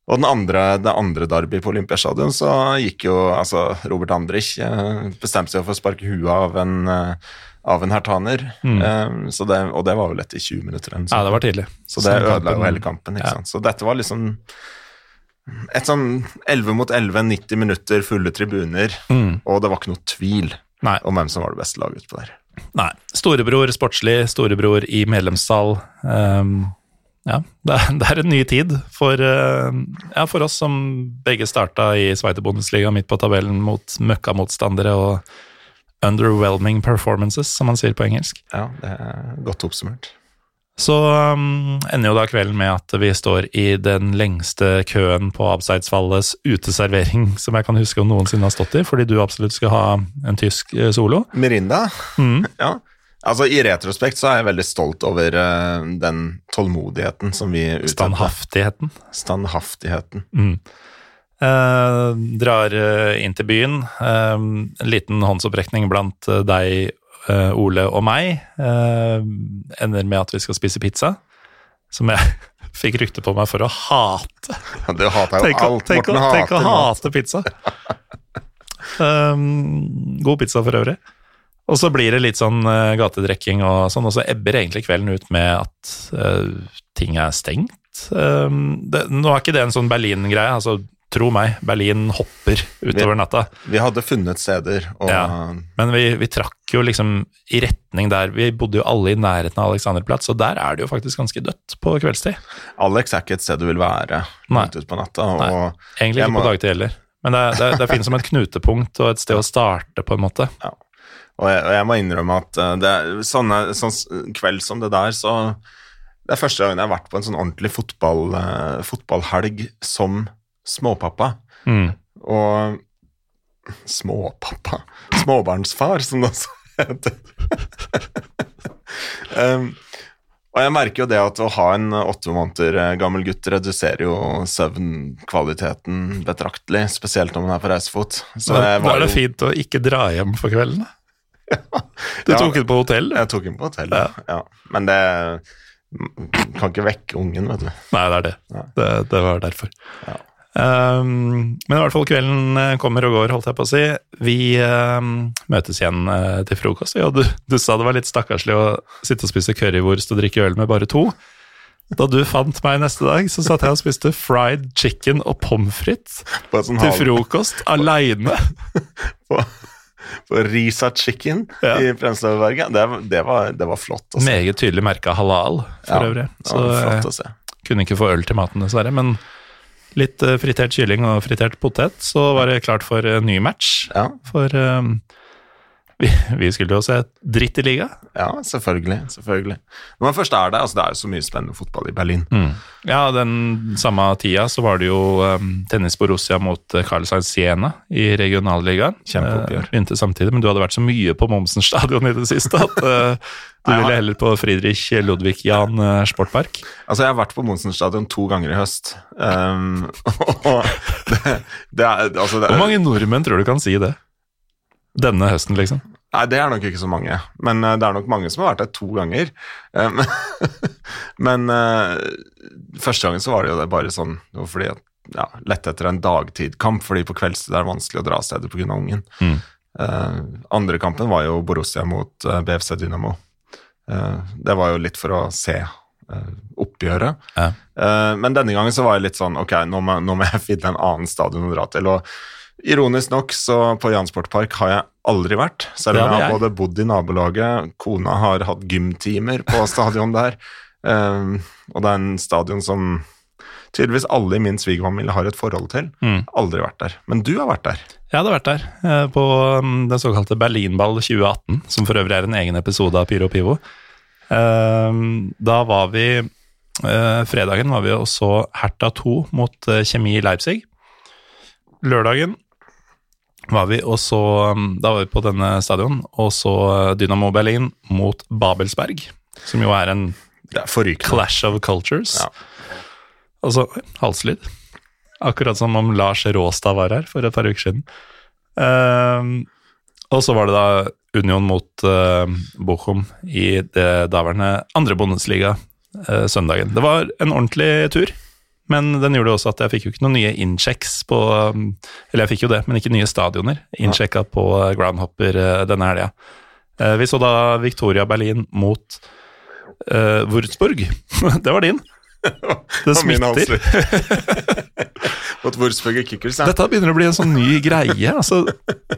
Og den andre, det andre derby på Olympiastadion, så gikk jo altså Robert Andrich eh, bestemte seg for å sparke huet av en, eh, av en hertaner. Eh, så det, og det var vel etter 20 minutter. Mm. Ja, det var tidlig. Så det ødela jo hele kampen. ikke Ja. Så dette var liksom et sånn 11 mot 11, 90 minutter, fulle tribuner, Mm. og det var ikke noe tvil Nei. om hvem som var det beste laget utpå der. Nei. Storebror sportslig, storebror i medlemssal. Um, ja, det er, det er en ny tid for, uh, ja, for oss som begge starta i Sveiterbundesliga midt på tabellen mot møkkamotstandere og underwhelming performances, som man sier på engelsk. Ja, det er godt oppsummert. Så um, ender jo da kvelden med at vi står i den lengste køen på Abseidsfallets uteservering som jeg kan huske om noensinne har stått i, fordi du absolutt skal ha en tysk eh, solo. Mirinda, Mm. ja. Altså I retrospekt så er jeg veldig stolt over uh, den tålmodigheten som vi utøvde. Standhaftigheten. Standhaftigheten. Mm. Eh, drar eh, inn til byen. Eh, en liten håndsopprekning blant eh, deg, eh, Ole og meg. Eh, ender med at vi skal spise pizza, som jeg fikk rykte på meg for å hate. Du hater jo Tenk, alt. tenk, Morten tenk å hate pizza. Um, god pizza for øvrig. Og så blir det litt sånn uh, gatedrekking og sånn, og så ebber egentlig kvelden ut med at uh, ting er stengt. Um, det, nå er ikke det en sånn Berlin-greie, altså tro meg, Berlin hopper utover natta. Vi hadde funnet steder, og Ja. Men vi, vi trakk jo liksom i retning der Vi bodde jo alle i nærheten av Alexanderplatz, og der er det jo faktisk ganske dødt på kveldstid. Alex er ikke et sted du vil være langt utpå natta. Nei. Egentlig ikke må- på dagtid heller. Men det, det, det fint som et knutepunkt og et sted å starte, på en måte. Og jeg, og jeg må innrømme at eh, det sånne, sånn kveld som det der, så Det er første gangen jeg har vært på en sånn ordentlig fotball, eh, fotballhelg som småpappa. Mm. Og Småpappa Småbarnsfar, som det også heter. um, og jeg merker jo det at å ha en åtte måneder eh, gammel gutt reduserer jo søvnkvaliteten betraktelig, spesielt når man er på reisefot. Så Da, var da er det jo- fint å ikke dra hjem for kvelden. Du Ja. tok den på hotell? Jeg tok den på hotell, ja. ja. Men det kan ikke vekke ungen, vet du. Nei, det er det. Det, det var derfor. Ja. Um, men i hvert fall kvelden eh, kommer og går, holdt jeg på å si. Vi um, møtes igjen uh, til frokost, og du, du sa det var litt stakkarslig å sitte og spise currywurst og drikke øl med bare to. Da du fant meg neste dag, så satt jeg og spiste fried chicken og pommes frites sånn til frokost aleine. på, på Risa Chicken Ja. i Premstadberget. Det, var- det, det var flott å se. Meget tydelig merka halal, for Ja, øvrig. det var eh, flott å se. kunne ikke få øl til maten, dessverre. Men litt eh, fritert kylling og fritert potet, så var det klart for en ny match. Ja, For eh, vi, vi skulle jo se dritt i liga. ja, selvfølgelig. selvfølgelig. Når man først er der, altså det er jo så mye spennende fotball i Berlin. Ja, den samme tida så var det jo um, tennis Borussia mot Carl Sainz Siena i regionalligaen. Kjempeoppgjør. Eh, begynte samtidig, men du hadde vært så mye på Momsen stadion i det siste at uh, du ville heller på Friedrich Ludvig Jan eh, sportpark. Altså, jeg har vært på Monsen stadion to ganger i høst. Um, og det, det er altså det er, Hvor mange nordmenn tror du kan si det? Denne høsten, liksom. Nei, det er nok ikke så mange, men eh, det er nok mange som har vært der to ganger. Um, men eh, første gangen så var det jo det bare sånn det var fordi at ja, lette etter en dagtidkamp, fordi på kveldstid er det vanskelig å dra av stedet pga. ungen. Mm. Eh, andre kampen var jo Borussia mot eh, BFC Dynamo. Eh, det var jo litt for å se eh, oppgjøret. Ja. Eh, men denne gangen så var jeg litt sånn Ok, nå må, nå må jeg finne en annen stadion å dra til. Og Ironisk nok, så på Jansportpark har jeg aldri vært. Selv om jeg har både bodd i nabolaget, kona har hatt gymtimer på stadion der. Um, og det er en stadion som tydeligvis alle i min svigerfamilie har et forhold til. Mm. Aldri vært der. Men du har vært der. Jeg hadde vært der eh, på mm, den såkalte Berlinball 2018, som for øvrig er en egen episode av Pyro Pivo. Um, Da var vi uh, Fredagen var vi og så Hertha 2 mot uh, Kjemi Leipzig. Lørdagen var vi og så mm, Da var vi på denne stadion og så eh, Dynamo Berlin mot Babelsberg, som jo er en er. Clash of Cultures. Ja. Altså, halslyd. Akkurat som om Lars Råstad var her for et par uker siden. Ehm, og så var det da Union mot uh, Bochum i det daværende andre Bundesliga uh, søndagen. Det var en ordentlig tur, men den gjorde også at jeg fikk jo ikke noen nye innsjekks på um, Eller jeg fikk jo det, men ikke nye stadioner. innsjekka på eh, Groundhopper eh, denne helga. Eh, vi så da Victoria Berlin mot uh, Wurzburg. det var din. Det smitter. Mot Wurzburg og Kickers, ja. Dette begynner å bli en sånn ny greie. Altså,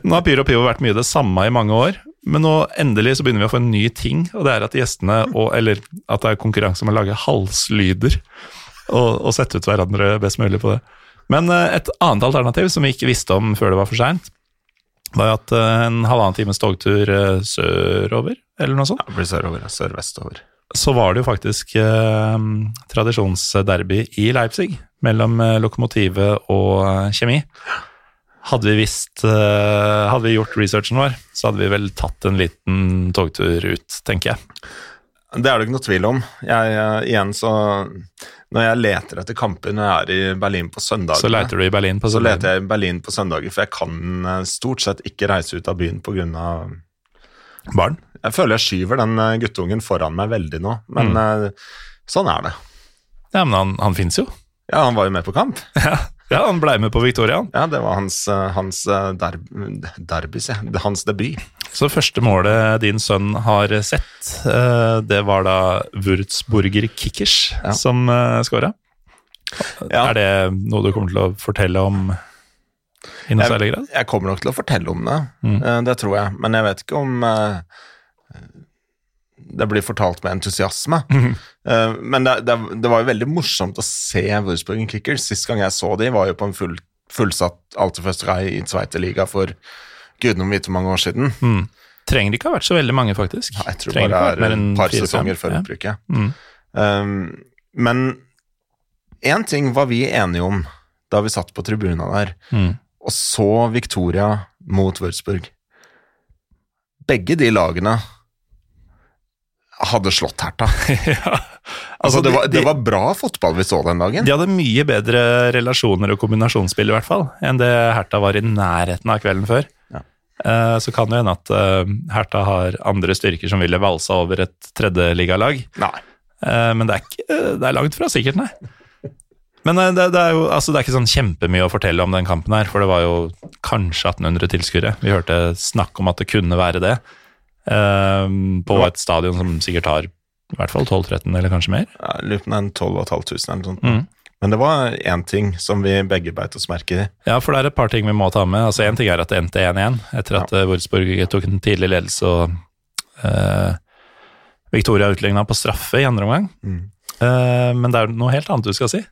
nå har Pyro Pivo vært mye det samme i mange år, men nå endelig så begynner vi å få en ny ting, og det er at gjestene, og, eller at det er konkurranse om å lage halslyder, og, og sette ut hverandre best mulig på det. Men eh, et annet alternativ som vi ikke visste om før det var for seint, var at eh, en halvannen times togtur eh, sørover, eller noe sånt, Det blir sørover. Sør-vestover. så var det jo faktisk eh, tradisjonsderby i Leipzig mellom Lokomotivet og Kjemi. Hadde vi visst eh, Hadde vi gjort researchen vår, så hadde vi vel tatt en liten togtur ut, tenker jeg. Det er det ikke noe tvil om. Jeg, eh, igjen så Når jeg leter etter kamper når jeg er i Berlin på søndager, Så leter du i Berlin på så leter jeg i Berlin på søndager, for jeg kan eh, stort sett ikke reise ut av byen pga. Barn. Jeg føler jeg skyver den eh, guttungen foran meg veldig nå, men Mm. sånn er det. Ja, men han, han fins jo. Ja, han var jo med på kamp. Ja, han blei med på Victoria. Ja, det var hans, eh, hans eh, derb derby, se. Hans debut. Så første målet din sønn har sett, eh, det var da Wurzburger Kickers Ja. som skåra. Ja. Er det noe du kommer til å fortelle om i noe særlig grad? Jeg kommer nok til å fortelle om det, Mm. det tror jeg. Men jeg vet ikke om det blir fortalt med entusiasme. Mm. Uh, men det, det, det var jo veldig morsomt å se Wurzburgen Kickers. Sist gang jeg så de, var jo på en full, fullsatt Alterfesterei i Zweiterliga for gudene vite hvor mange år siden. Mm. Trenger ikke ha vært så veldig mange, faktisk. Ja, jeg tror Trenger bare det er et par sesonger før Ja. opprykket. Mm. Um, men én ting var vi enige om da vi satt på tribuna der Mm. og så Victoria mot Würzburg. Begge de lagene hadde slått Hertha. ja. Altså, det, var, de, det var bra fotball vi så den dagen. de hadde mye bedre relasjoner og kombinasjonsspill, i hvert fall, enn det Hertha var i nærheten av kvelden før. Ja. Eh, Så kan det hende at eh, Hertha har andre styrker som ville valsa over et tredjeligalag. Eh, Men det er, ikke, det er langt fra sikkert, nei. Men det, det, er jo, altså det er ikke sånn kjempemye å fortelle om den kampen her, for det var jo kanskje 1800 tilskuere. Vi hørte snakk om at det kunne være det, på et stadion som sikkert har i hvert fall 12-13, eller kanskje mer. Ja, lurer på om det er 12 500 eller noe sånt. Mm. Men det var én ting som vi begge beit oss merke i. Ja, for det er et par ting vi må ta med. Altså Én ting er at det endte 1-1 etter at ja. Wolfsburg tok en tidlig ledelse og eh, Victoria utligna på straffe i andre omgang. Mm. Eh, men det er noe helt annet du skal si.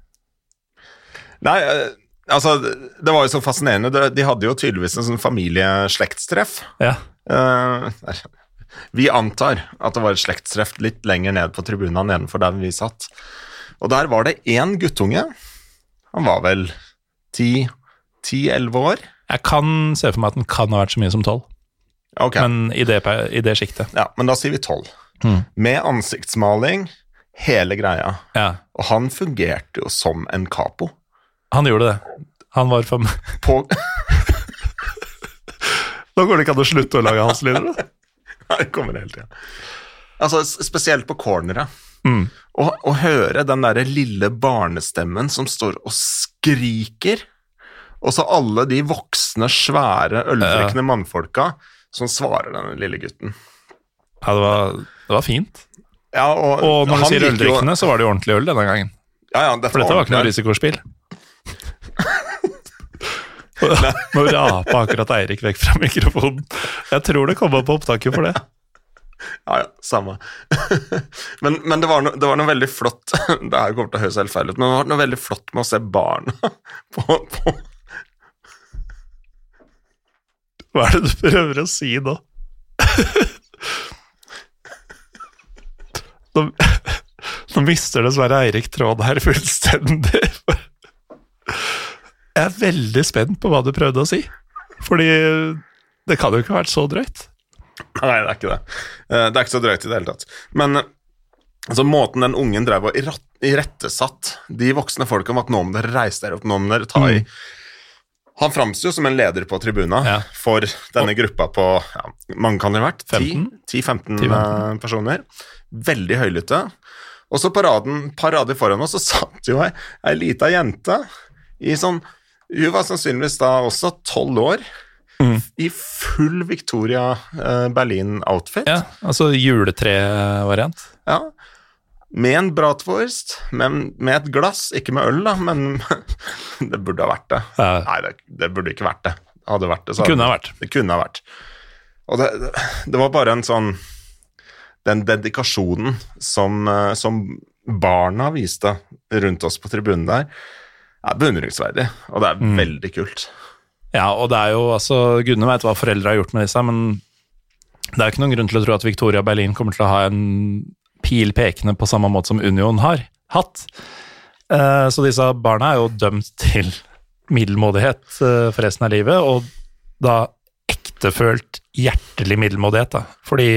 Nei, eh, altså, det var jo så fascinerende. De- De hadde jo tydeligvis en sånn familieslektstreff. Ja. Eh, vi antar at det var et slektstreff litt lenger ned på tribunen nedenfor der vi satt. Og der var det én guttunge. Han var vel 10-11 år. Jeg kan se for meg at den kan ha vært så mye som 12, Okay. men i det, i det sjiktet. ja, men da sier vi 12. Mm. Med ansiktsmaling, hele greia. Ja, Og han fungerte jo som en capo. han gjorde det. Han var for På Nå går det ikke an å slutte å lage hans lyder, da. Det kommer hele tida. Altså, spesielt på corneret. Mm. Høre den derre lille barnestemmen som står og skriker, og så alle de voksne, svære, øldrikkende mannfolka som svarer denne lille gutten. Ja, det var, det var fint. Ja, og, Og når du sier øldrikkende, så var det jo ordentlig øl denne gangen. Ja, ja, dette For dette var ikke noe risikospill. Nå rapa akkurat Eirik vekk fra mikrofonen. Jeg tror det kom opp på opptaket for det. Ja, ja, samme. men, men det, var no, det, var noe veldig flott Det her kommer til å høres helt feil ut, men det var noe veldig flott med å se barna på, på Hva er det du prøver å si nå? nå, nå mister dessverre Eirik tråden her fullstendig. Jeg er veldig spent på hva du prøvde å si, fordi det kan jo ikke ha vært så drøyt. Nei, det er ikke det. Eh, det er ikke så drøyt i det hele tatt. Men altså, måten den ungen drev og irettesatt de voksne folka om at nå må dere reise dere opp, nå må dere ta i mm. Han framsto jo som en leder på tribuna ja. for denne gruppa på ja, mange kan det ha vært? 10-15 eh, personer. Veldig høylytte. Og så parade raden, par rader foran oss så satt jo ei, ei lita jente i sånn Hun var sannsynligvis da også tolv år. Mm. I full Victoria uh, Berlin-outfit. Ja, altså juletrevariant. Ja. Med en bratwurst, med, med, et glass, ikke med øl, da, men det burde ha vært det. Ja. Nei, det, det, burde ikke vært det. Hadde vært det, så det kunne ha vært. Det kunne ha vært. Og det, det var bare en sånn Den dedikasjonen som, eh, som barna viste rundt oss på tribunen der, er beundringsverdig, og det er mm. veldig kult. Ja, og det er jo altså Gudene veit hva foreldre har gjort med disse, men det er ikke noen grunn til å tro at Victoria Berlin kommer til å ha en pil pekende på samme måte som Union har hatt. Eh, så disse barna er jo dømt til middelmådighet eh, for resten av livet, og da ektefølt hjertelig middelmådighet, da. Fordi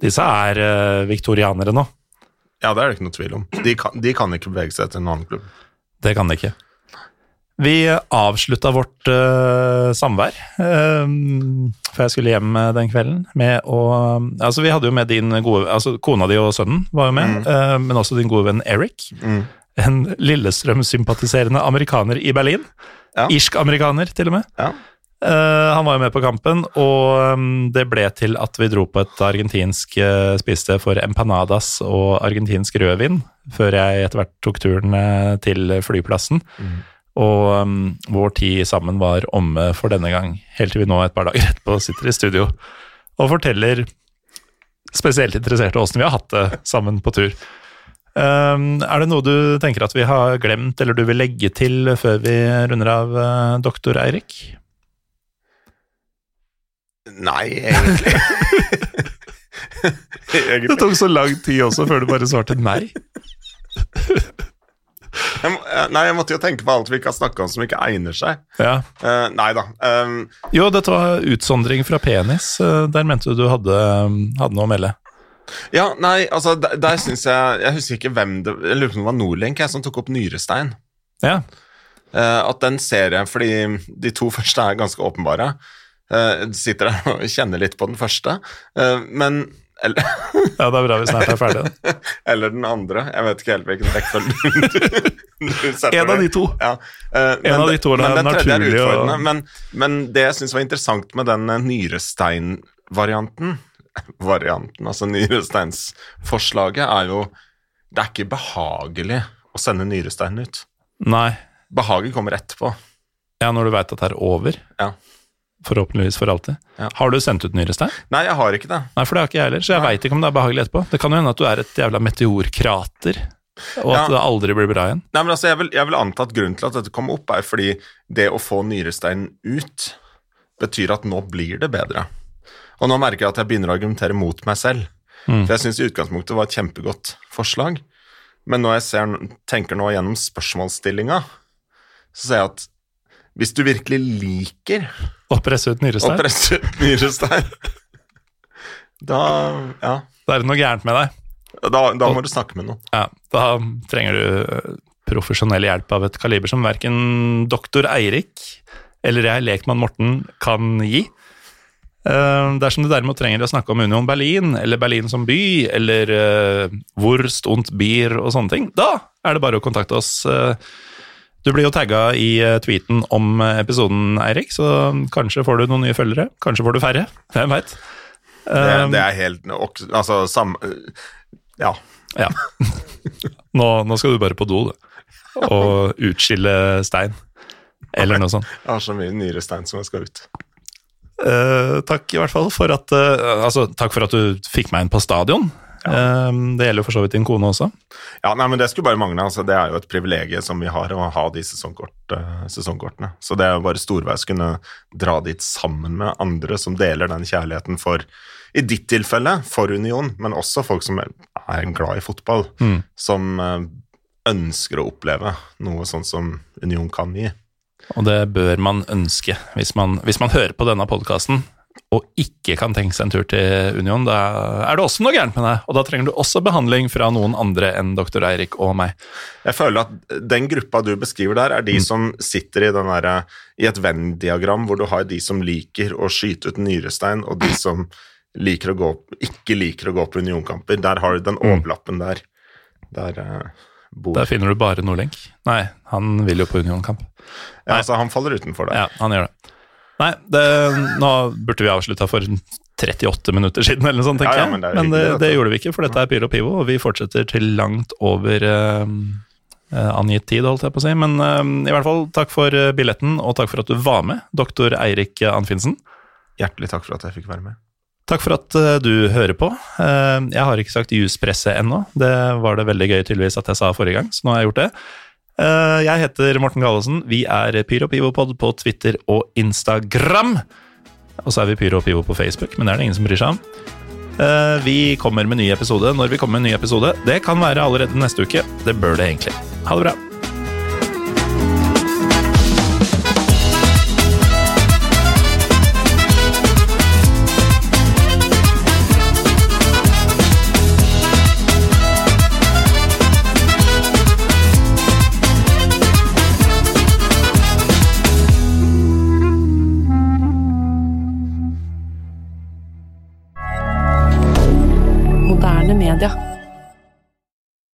disse er eh, viktorianere nå. Ja, det er det ikke noe tvil om. De kan, de kan ikke bevege seg til en annen klubb. Det kan det ikke. Vi avslutta vårt uh, samvær, um, for jeg skulle hjem den kvelden, med å Altså, vi hadde jo med din gode Altså, kona di og sønnen var jo med, mm. uh, men også din gode venn Eric. Mm. En Lillestrøm-sympatiserende amerikaner i Berlin. Ja. Irsk-amerikaner, til og med. Ja. Han var jo med på kampen, og um, det ble til at vi dro på et argentinsk uh, spisested for empanadas og argentinsk rødvin, før jeg etter hvert tok turen til flyplassen. Mm. Og um, vår tid sammen var omme for denne gang, helt til vi nå et par dager etterpå sitter i studio og forteller spesielt interesserte åssen vi har hatt det sammen på tur. Um, er det noe du tenker at vi har glemt, eller du vil legge til før vi runder av, doktor Eirik? Nei, egentlig. egentlig. Det tok så lang tid også før du bare svarte nei. Jeg, nei, jeg måtte jo tenke på alt vi ikke har snakka om som ikke egner seg. Ja. Uh, nei da. Um, jo, dette var utsondring fra penis. Uh, der mente du du hadde, hadde, noe å melde. Ja, nei, altså, der, der syns jeg Jeg husker ikke hvem det Jeg lurer på om det var Nordlink som tok opp Nyrestein. Ja. Uh, at den serien, fordi de to første er ganske åpenbare. Uh, sitter der og kjenner litt på den første. Uh, men eller, ja, det er bra vi snart er ferdige. Eller den andre. Jeg vet ikke helt hvilken rekkefølge En av de to. Ja. Uh, en av de to er men naturlig og... men, men, det jeg syns var interessant med den nyrestein-varianten, varianten, altså nyresteinsforslaget, er jo Det er ikke behagelig å sende nyresteinen ut. Nei. Behaget kommer etterpå. Ja, når du veit at det er over. Ja. Forhåpentligvis for alltid. Ja. Har du sendt ut nyrestein? Nei, jeg har ikke det. Nei, For det har ikke jeg heller, så jeg veit ikke om det er behagelig etterpå. Det kan jo hende at du er et jævla meteorkrater, og at ja. det aldri blir bra igjen. Nei, men altså, jeg vil, jeg vil anta at grunnen til at dette kom opp, er fordi det å få nyresteinen ut betyr at nå blir det bedre. Og nå merker jeg at jeg begynner å argumentere mot meg selv. Mm. For jeg syns i utgangspunktet var et kjempegodt forslag, men når jeg ser, tenker nå gjennom spørsmålsstillinga, så ser jeg at hvis du virkelig liker Å presse ut nyrestein? Å presse ut nyrestein. da ja. Da er det noe gærent med deg. Da, da må Og, du snakke med noen. Ja, Da trenger du eh, profesjonell hjelp av et kaliber som verken doktor Eirik eller jeg, lekmann Morten, kan gi. Uh, dersom du derimot trenger å snakke om Union Berlin, eller Berlin som by, eller uh, Wurst und Bier og sånne ting, da er det bare å kontakte oss. Uh, du blir jo tagga i eh, tweeten om eh, episoden, Eirik, så kanskje får du noen nye følgere. Kanskje får du færre. Hvem veit? Det, um, det, er helt Altså, sam... Ja. ja. Nå, nå, skal du bare på do, du. Og utskille stein. Eller noe sånt. Jeg har så mye nyrestein som jeg skal ut. Uh, takk i hvert fall for at uh, Altså, takk for at du fikk meg inn på stadion. Ja. Uh, det gjelder jo for så vidt din kone også. Ja, nei, men Det skulle bare mangle. altså Det er jo et privilegium som vi har, å ha de sesongkort, sesongkortene. Så det er jo bare storveis kunne dra dit sammen med andre som deler den kjærligheten for i ditt tilfelle for Union, men også folk som er glad i fotball, mm. som ønsker å oppleve noe sånn som Union kan gi. Og det bør man ønske hvis man, hvis man hører på denne podkasten og ikke kan tenke seg en tur til Union. Da er det også noe gærent med deg, og da trenger du også behandling fra noen andre enn doktor Eirik og meg. Jeg føler at den gruppa du beskriver der, er de mm. som sitter i, der, i et Venn-diagram, hvor du har de som liker å skyte ut nyrestein, og de som liker gå, ikke liker å gå på unionkamper. Der har du den mm. overlappen der. Der, uh, bor. Der finner du bare Nordlenk. Nei, han vil jo på Union-kamp. Ja, altså han faller utenfor der. Ja, han gjør det. Nei, det, nå burde vi avslutta for 38 minutter siden, eller noe sånt, tenker ja, ja, men det, men det, det, gjorde vi ikke, for dette er Pyro Pivo, og vi fortsetter til langt over uh, angitt tid, holdt jeg på å si. Men uh, i hvert fall takk for billetten, og takk for at du var med, doktor Eirik Anfinsen. Hjertelig takk for at jeg fikk være med. Takk for at eh, du hører på. Eh, jeg har ikke sagt juspresse ennå. Det var det veldig gøy tydeligvis at jeg sa forrige gang, så nå har jeg gjort det. Eh, jeg heter Morten Gallosen. Vi er Pyro Pivopod på Twitter og Instagram. Og så er vi Pyro Pivo på Facebook, men det er det ingen som bryr seg om. Vi kommer med ny episode når vi kommer med en ny episode. Det kan være allerede neste uke. Det bør det egentlig. Ha det bra.